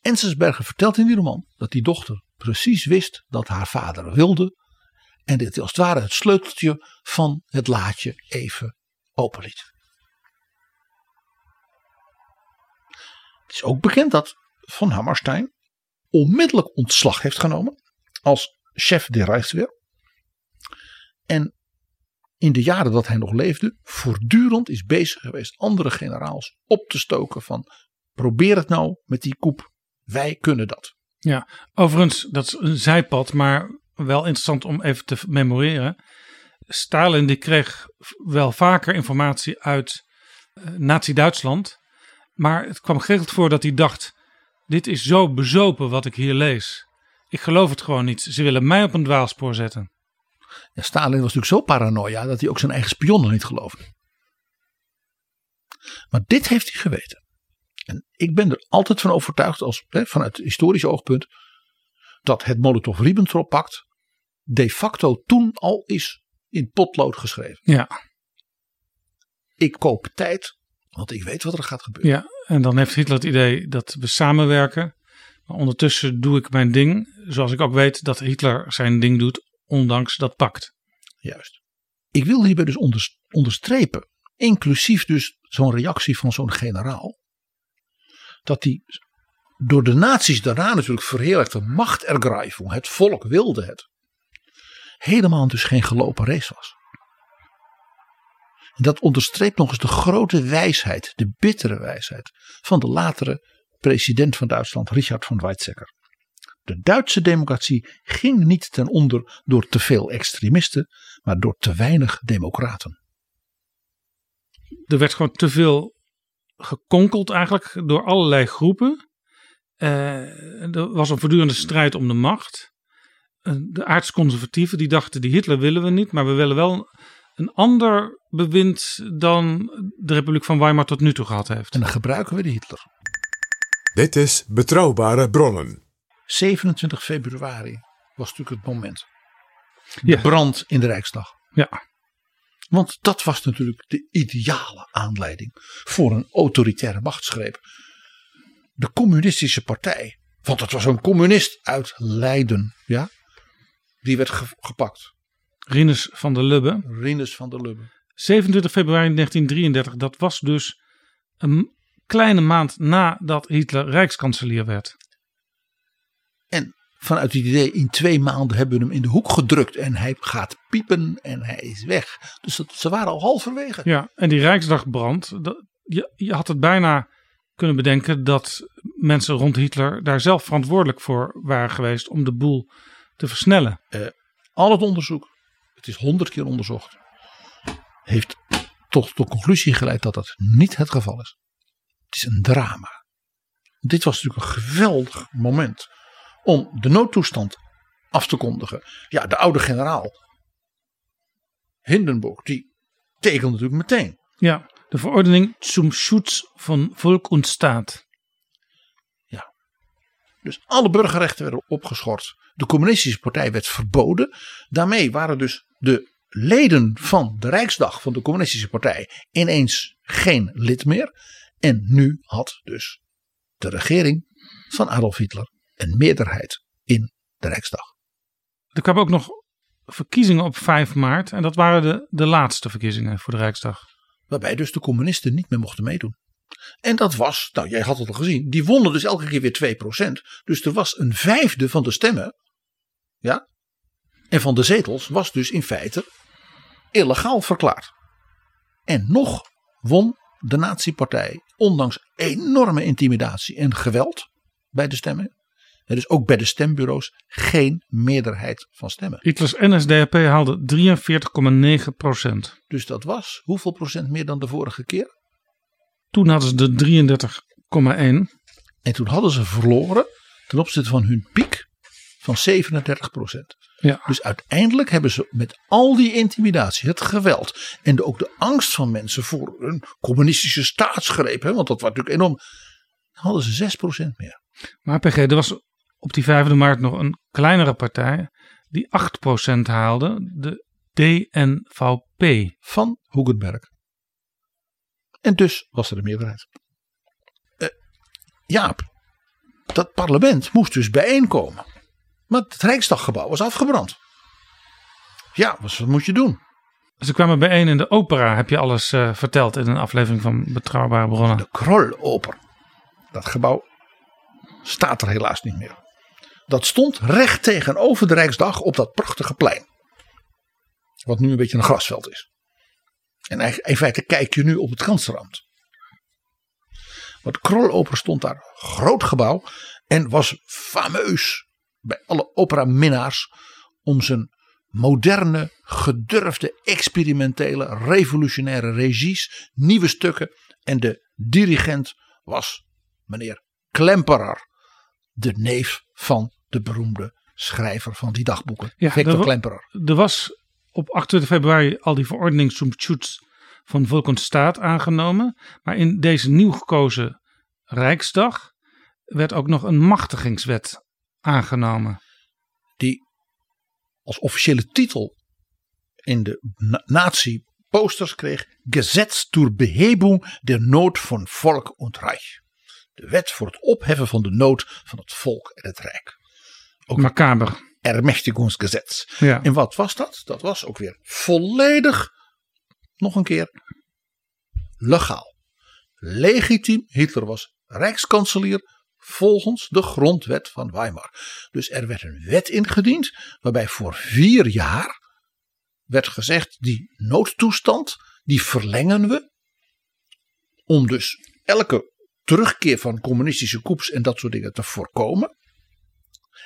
Enzensberger vertelt in die roman dat die dochter precies wist dat haar vader wilde. En dit als het ware het sleuteltje van het laadje even openliet. Het is ook bekend dat Van Hammerstein onmiddellijk ontslag heeft genomen als chef de Rijksweer. En in de jaren dat hij nog leefde, voortdurend is bezig geweest andere generaals op te stoken van probeer het nou met die koep wij kunnen dat. Ja, overigens, dat is een zijpad, maar wel interessant om even te memoreren. Stalin die kreeg wel vaker informatie uit uh, Nazi-Duitsland. Maar het kwam geregeld voor dat hij dacht: dit is zo bezopen wat ik hier lees. Ik geloof het gewoon niet. Ze willen mij op een dwaalspoor zetten. Ja, Stalin was natuurlijk zo paranoia dat hij ook zijn eigen spionnen niet geloofde. Maar dit heeft hij geweten. En ik ben er altijd van overtuigd, als, hè, vanuit historisch oogpunt, dat het Molotov-Ribbentrop-pact de facto toen al is in potlood geschreven. Ja. Ik koop tijd, want ik weet wat er gaat gebeuren. Ja, en dan heeft Hitler het idee dat we samenwerken. Maar ondertussen doe ik mijn ding, zoals ik ook weet dat Hitler zijn ding doet, ondanks dat pact. Juist. Ik wil hierbij dus onder- onderstrepen, inclusief dus zo'n reactie van zo'n generaal, dat die door de nazi's daarna natuurlijk verheerlijkte machtergreifung, het volk wilde het, helemaal dus geen gelopen race was. Dat onderstreept nog eens de grote wijsheid, de bittere wijsheid van de latere president van Duitsland, Richard von Weizsäcker. De Duitse democratie ging niet ten onder door te veel extremisten, maar door te weinig democraten. Er werd gewoon te veel gekonkeld eigenlijk door allerlei groepen. Eh, er was een voortdurende strijd om de macht. Eh, de aardsconservatieven die dachten die Hitler willen we niet, maar we willen wel een ander bewind dan de Republiek van Weimar tot nu toe gehad heeft. En dan gebruiken we de Hitler. Dit is Betrouwbare Bronnen. 27 februari was natuurlijk het moment. De Ja. brand in de Rijksdag. Ja, Want dat was natuurlijk de ideale aanleiding voor een autoritaire machtsgreep. De communistische partij, want het was een communist uit Leiden, ja, die werd ge- gepakt. Rinus van der Lubbe. Rinus van der Lubbe. 27 februari 1933, dat was dus een kleine maand nadat Hitler rijkskanselier werd. En vanuit het idee, in twee maanden hebben we hem in de hoek gedrukt en hij gaat piepen en hij is weg. Dus dat, ze waren al halverwege. Ja, en die Rijksdagbrand, dat, je, je had het bijna kunnen bedenken dat mensen rond Hitler daar zelf verantwoordelijk voor waren geweest om de boel te versnellen. Al het onderzoek, het is honderd keer onderzocht, heeft tot de conclusie geleid dat dat niet het geval is. Het is een drama. Dit was natuurlijk een geweldig moment om de noodtoestand af te kondigen. Ja, de oude generaal Hindenburg, die tekende natuurlijk meteen. Ja, de verordening zum Schutz von Volk und Staat. Dus alle burgerrechten werden opgeschort. De communistische partij werd verboden. Daarmee waren dus de leden van de Rijksdag van de communistische partij ineens geen lid meer. En nu had dus de regering van Adolf Hitler een meerderheid in de Rijksdag. Er kwamen ook nog verkiezingen op 5 maart en dat waren de, de laatste verkiezingen voor de Rijksdag. Waarbij dus de communisten niet meer mochten meedoen. En dat was, nou jij had het al gezien, die wonnen dus elke keer weer 2%. Dus er was een vijfde van de stemmen. Ja. En van de zetels was dus in feite illegaal verklaard. En nog won de nazi-partij, ondanks enorme intimidatie en geweld bij de stemmen. En dus ook bij de stembureaus geen meerderheid van stemmen. Hitlers NSDAP haalde 43,9 procent. Dus dat was hoeveel procent meer dan de vorige keer? Toen hadden ze de 33,1. En toen hadden ze verloren ten opzichte van hun piek van 37 procent. Ja. Dus uiteindelijk hebben ze met al die intimidatie, het geweld en de, ook de angst van mensen voor een communistische staatsgreep, hè, want dat was natuurlijk enorm, hadden ze 6 procent meer. Maar PG, er was op die 5 maart nog een kleinere partij die 8% haalde, de DNVP. Van Hugenberg. En dus was er een meerderheid. Eh, Jaap, dat parlement moest dus bijeenkomen. Maar het Rijksdaggebouw was afgebrand. Ja, wat wat moet je doen? Ze kwamen bijeen in de opera, heb je alles eh, verteld in een aflevering van Betrouwbare Bronnen. De Kroloper. Dat gebouw staat er helaas niet meer. Dat stond recht tegenover de Rijksdag op dat prachtige plein. Wat nu een beetje een grasveld is. En in feite kijk je nu op het. Maar de Kroloper stond daar. Groot gebouw. En was fameus bij alle operaminnaars om zijn moderne, gedurfde, experimentele, revolutionaire regies, nieuwe stukken. En de dirigent was meneer Klemperer, de neef van de beroemde schrijver van die dagboeken, Ja, Victor er Klemperer. Er was op 28 februari al die verordening zum Schutz van Volk und Staat aangenomen. Maar in deze nieuw gekozen Rijksdag werd ook nog een machtigingswet aangenomen. Die als officiële titel in de na- nazi-posters kreeg: Gesetz zur Behebung der Not von Volk und Reich. De wet voor het opheffen van de nood van het volk en het rijk. Ook Macaber. Ermächtigungsgesetz. Ja. En wat was dat? Dat was ook weer volledig, nog een keer, legaal. Legitiem. Hitler was rijkskanselier volgens de grondwet van Weimar. Dus er werd een wet ingediend waarbij voor vier jaar werd gezegd die noodtoestand die verlengen we om dus elke terugkeer van communistische coups en dat soort dingen te voorkomen.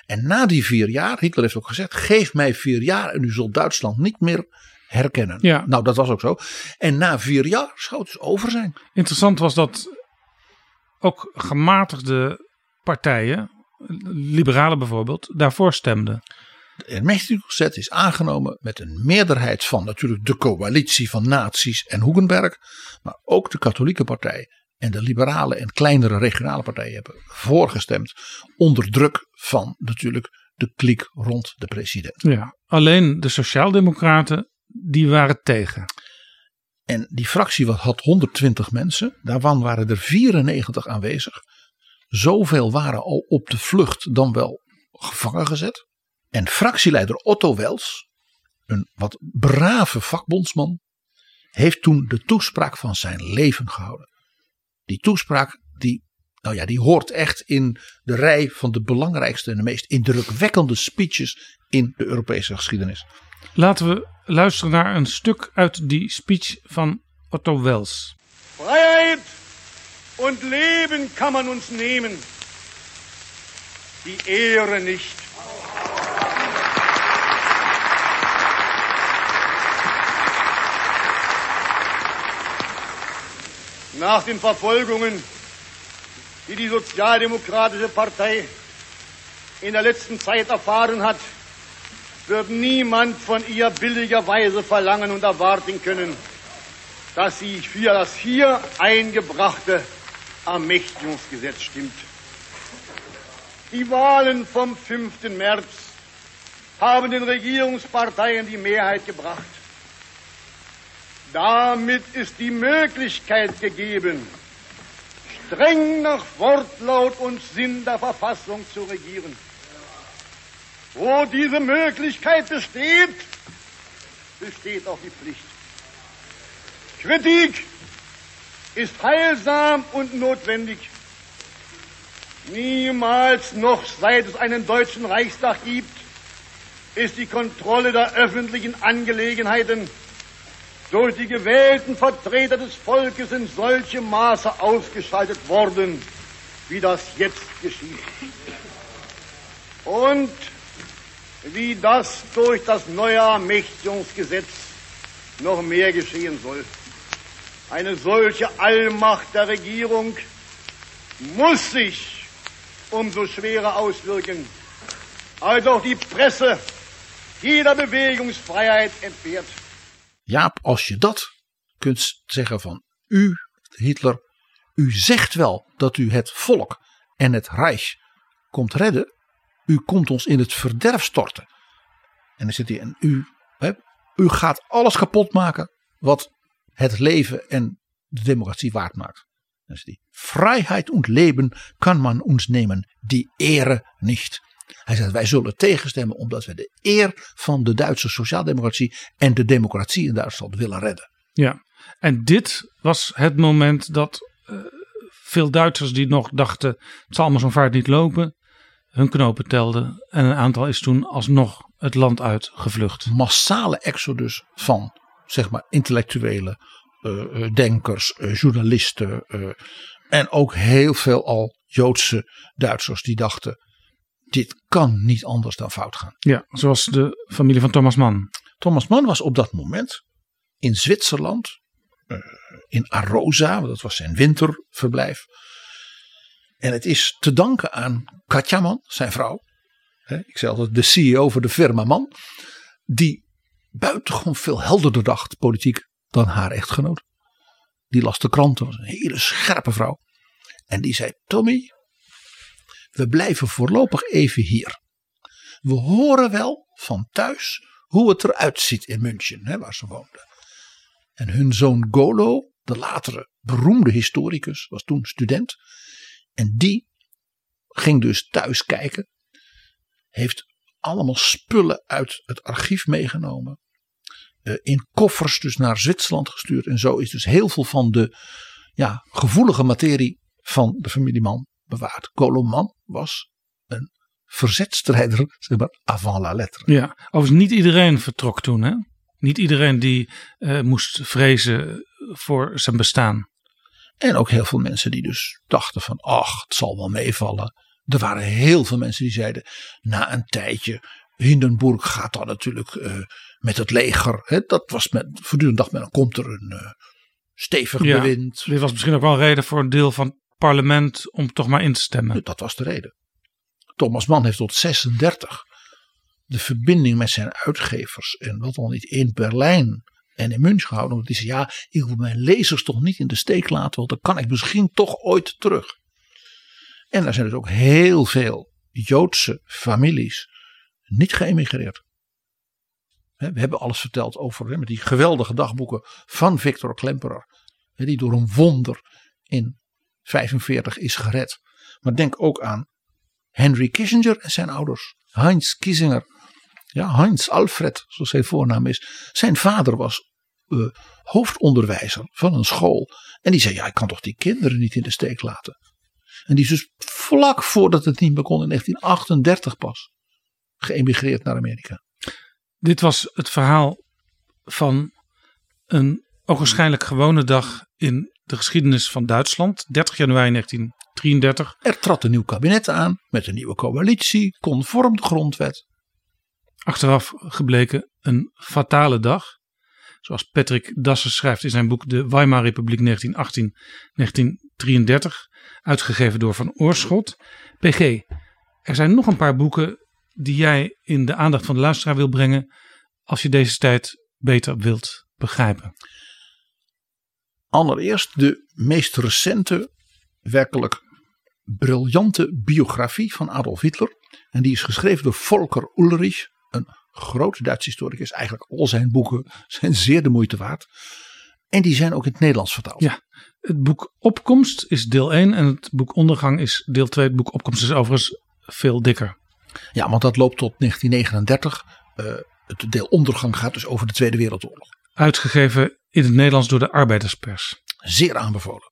En na die vier jaar, Hitler heeft ook gezegd: geef mij vier jaar en u zult Duitsland niet meer herkennen. Ja. Nou, dat was ook zo. En na vier jaar zou het dus over zijn. Interessant was dat ook gematigde partijen, liberalen bijvoorbeeld, daarvoor stemden. De Ermächtigungswet is aangenomen met een meerderheid van natuurlijk de coalitie van nazi's en Hugenberg. Maar ook de katholieke partij en de liberale en kleinere regionale partijen hebben voorgestemd. Onder druk van natuurlijk de kliek rond de president. Ja. Alleen de Sociaaldemocraten, die waren tegen. En die fractie wat had 120 mensen. Daarvan waren er 94 aanwezig. Zoveel waren al op de vlucht dan wel gevangen gezet. En fractieleider Otto Wels, een wat brave vakbondsman, heeft toen de toespraak van zijn leven gehouden. Die toespraak die, nou ja, die hoort echt in de rij van de belangrijkste en de meest indrukwekkende speeches in de Europese geschiedenis. Laten we luisteren naar een stuk uit die speech van Otto Wels. Freiheit und Leben kann man uns nehmen, die Ehre nicht. Nach den Verfolgungen, die die Sozialdemokratische Partei in der letzten Zeit erfahren hat, wird niemand von ihr billigerweise verlangen und erwarten können, dass sie für das hier eingebrachte Ermächtigungsgesetz stimmt. Die Wahlen vom 5. März haben den Regierungsparteien die Mehrheit gebracht. Damit ist die Möglichkeit gegeben, streng nach Wortlaut und Sinn der Verfassung zu regieren. Wo diese Möglichkeit besteht, besteht auch die Pflicht. Kritik ist heilsam und notwendig. Niemals noch seit es einen deutschen Reichstag gibt, ist die Kontrolle der öffentlichen Angelegenheiten durch die gewählten Vertreter des Volkes in solchem Maße ausgeschaltet worden, wie das jetzt geschieht. Und wie das durch das neue Ermächtigungsgesetz noch mehr geschehen soll. Eine solche Allmacht der Regierung muss sich umso schwerer auswirken, als auch die Presse jeder Bewegungsfreiheit entbehrt. Jaap, als je dat kunt zeggen van u, Hitler, u zegt wel dat u het volk en het Reich komt redden. U komt ons in het verderf storten. En dan zit hij en u, u gaat alles kapot maken wat het leven en de democratie waard maakt. Dan is die Vrijheid und Leben kan man ons nemen, die Ehre nicht. Hij zegt wij zullen tegenstemmen omdat we de eer van de Duitse sociaaldemocratie en de democratie in Duitsland willen redden. Ja, en dit was het moment dat eh, veel Duitsers die nog dachten: het zal allemaal zo'n vaart niet lopen, hun knopen telden. En een aantal is toen alsnog het land uit gevlucht. Massale exodus van zeg maar intellectuele eh, eh, denkers, journalisten en ook heel veel al Joodse Duitsers die dachten: dit kan niet anders dan fout gaan. Ja, zoals de familie van Thomas Mann. Thomas Mann was op dat moment in Zwitserland, eh, in Arosa, dat was zijn winterverblijf. En het is te danken aan Katja Mann, zijn vrouw. Hè, ik zei altijd de CEO van de firma Mann. Die buitengewoon veel helderder dacht politiek dan haar echtgenoot. Die las de kranten, was een hele scherpe vrouw. En die zei: Tommy, we blijven voorlopig even hier. We horen wel van thuis hoe het eruit ziet in München, hè, waar ze woonden. En hun zoon Golo, de latere beroemde historicus, was toen student. En die ging dus thuis kijken. Heeft allemaal spullen uit het archief meegenomen. eh, in koffers dus naar Zwitserland gestuurd. En zo is dus heel veel van de ja, gevoelige materie van de familie Mann bewaard. Goloman was een verzetstrijder, zeg maar, avant la lettre. Ja, overigens niet iedereen vertrok toen hè. Niet iedereen die eh, moest vrezen voor zijn bestaan. En ook heel veel mensen die dus dachten van, ach, het zal wel meevallen. Er waren heel veel mensen die zeiden, na een tijdje, Hindenburg gaat dan natuurlijk eh, met het leger. Hè, dat was met, voortdurend dacht men, dan komt er een eh, stevig Ja, bewind. Dit was misschien ook wel een reden voor een deel van parlement om toch maar in te stemmen. Dat was de reden. Thomas Mann heeft tot 36 de verbinding met zijn uitgevers en wat dan niet in Berlijn en in München gehouden. Want hij zei, ja, ik wil mijn lezers toch niet in de steek laten, want dan kan ik misschien toch ooit terug. En er zijn dus ook heel veel Joodse families niet geëmigreerd. We hebben alles verteld over die geweldige dagboeken van Victor Klemperer. Die door een wonder in 45 is gered. Maar denk ook aan Henry Kissinger en zijn ouders. Heinz Kissinger. Ja, Heinz Alfred, zoals zijn voornaam is. Zijn vader was eh, hoofdonderwijzer van een school. En die zei, ja, ik kan toch die kinderen niet in de steek laten. En die is dus vlak voordat het niet meer kon in 1938 pas geëmigreerd naar Amerika. Dit was het verhaal van een ogenschijnlijk gewone dag in de geschiedenis van Duitsland. 30 januari 1933. Er trad een nieuw kabinet aan met een nieuwe coalitie, conform de grondwet. Achteraf gebleken een fatale dag. Zoals Patrick Dassen schrijft in zijn boek De Weimar Republiek 1918-1933. Uitgegeven door Van Oorschot. PG, er zijn nog een paar boeken die jij in de aandacht van de luisteraar wil brengen. Als je deze tijd beter wilt begrijpen. Allereerst de meest recente, werkelijk briljante biografie van Adolf Hitler. En die is geschreven door Volker Ulrich, een grote Duitse historicus. Eigenlijk al zijn boeken zijn zeer de moeite waard. En die zijn ook in het Nederlands vertaald. Ja, het boek Opkomst is deel 1 en het boek Ondergang is deel 2. Het boek Opkomst is overigens veel dikker. Ja, want dat loopt tot 1939. Uh, het deel Ondergang gaat dus over de Tweede Wereldoorlog. Uitgegeven in het Nederlands door de arbeiderspers. Zeer aanbevolen.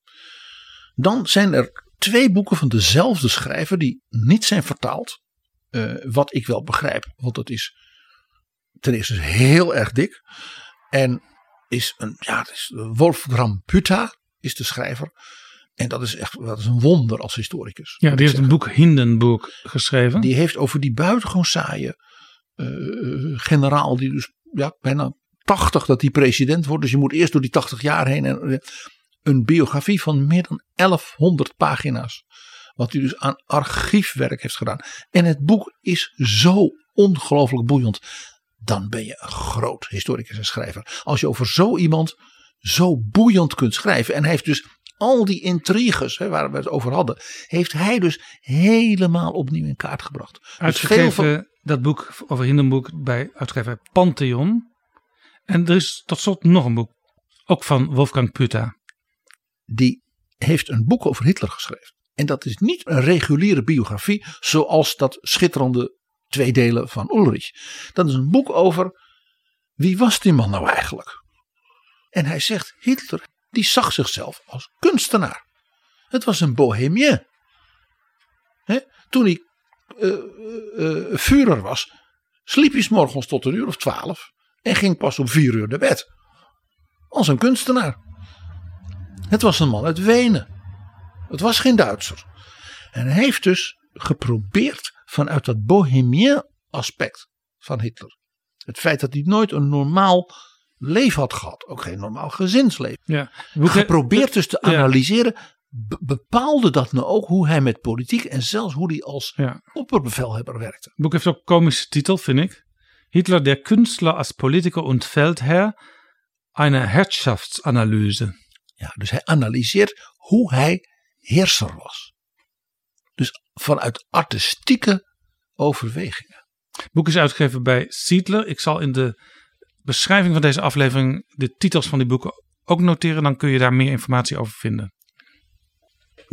Dan zijn er twee boeken van dezelfde schrijver die niet zijn vertaald. Uh, wat ik wel begrijp, want dat is ten eerste heel erg dik. En is een, ja, het is Wolfram Putta is de schrijver. En dat is echt dat is een wonder als historicus. Ja, die heeft een boek Hindenburg geschreven. Die heeft over die buitengewoon saaie uh, generaal die dus ja, bijna 80 dat hij president wordt. Dus je moet eerst door die 80 jaar heen. En, een biografie van meer dan 1100 pagina's. Wat hij dus aan archiefwerk heeft gedaan. En het boek is zo ongelooflijk boeiend. Dan ben je een groot historicus en schrijver. Als je over zo iemand zo boeiend kunt schrijven. En hij heeft dus al die intriges hè, waar we het over hadden. Heeft hij dus helemaal opnieuw in kaart gebracht. Uitgegeven dus van, dat boek over Hindenburg bij uitgever Pantheon. En er is tot slot nog een boek. Ook van Wolfgang Putta. Die heeft een boek over Hitler geschreven. En dat is niet een reguliere biografie zoals dat schitterende twee delen van Ulrich. Dat is een boek over wie was die man nou eigenlijk? En hij zegt Hitler die zag zichzelf als kunstenaar. Het was een bohemien. He? Toen hij uh, Führer was, sliep hij morgens tot een uur of twaalf en ging pas om vier uur naar bed. Als een kunstenaar. Het was een man uit Wenen. Het was geen Duitser. En hij heeft dus geprobeerd vanuit dat bohemien aspect van Hitler. Het feit dat hij nooit een normaal leven had gehad. Ook geen normaal gezinsleven. Ja. Geprobeerd dus te analyseren. Be bepaalde dat nou ook hoe hij met politiek en zelfs hoe hij als ja. opperbevelhebber werkte. Het boek heeft ook een komische titel, vind ik. Hitler, der Künstler als Politiker und Feldherr. Eine Herrschaftsanalyse. Ja, dus hij analyseert hoe hij heerser was. Dus vanuit artistieke overwegingen. Het boek is uitgegeven bij Siedler. Ik zal in de beschrijving van deze aflevering de titels van die boeken ook noteren. Dan kun je daar meer informatie over vinden.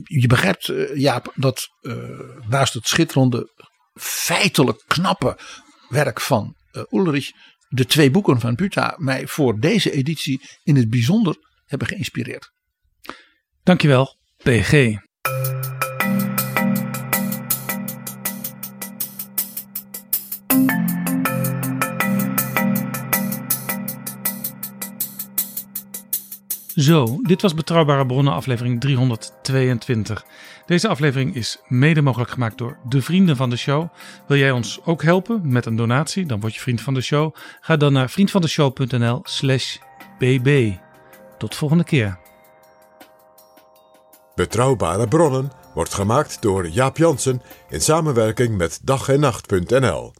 Je begrijpt, uh, Jaap, dat uh, naast het schitterende, feitelijk knappe werk van Ulrich, de twee boeken van Buta mij voor deze editie in het bijzonder hebben geïnspireerd. Dankjewel, PG. Zo, dit was Betrouwbare Bronnen aflevering 322. Deze aflevering is mede mogelijk gemaakt door de vrienden van de show. Wil jij ons ook helpen met een donatie? Dan word je vriend van de show. Ga dan naar vriendvandeshow.nl slash bb. Tot volgende keer. Betrouwbare Bronnen wordt gemaakt door Jaap Jansen in samenwerking met dag en nacht.nl.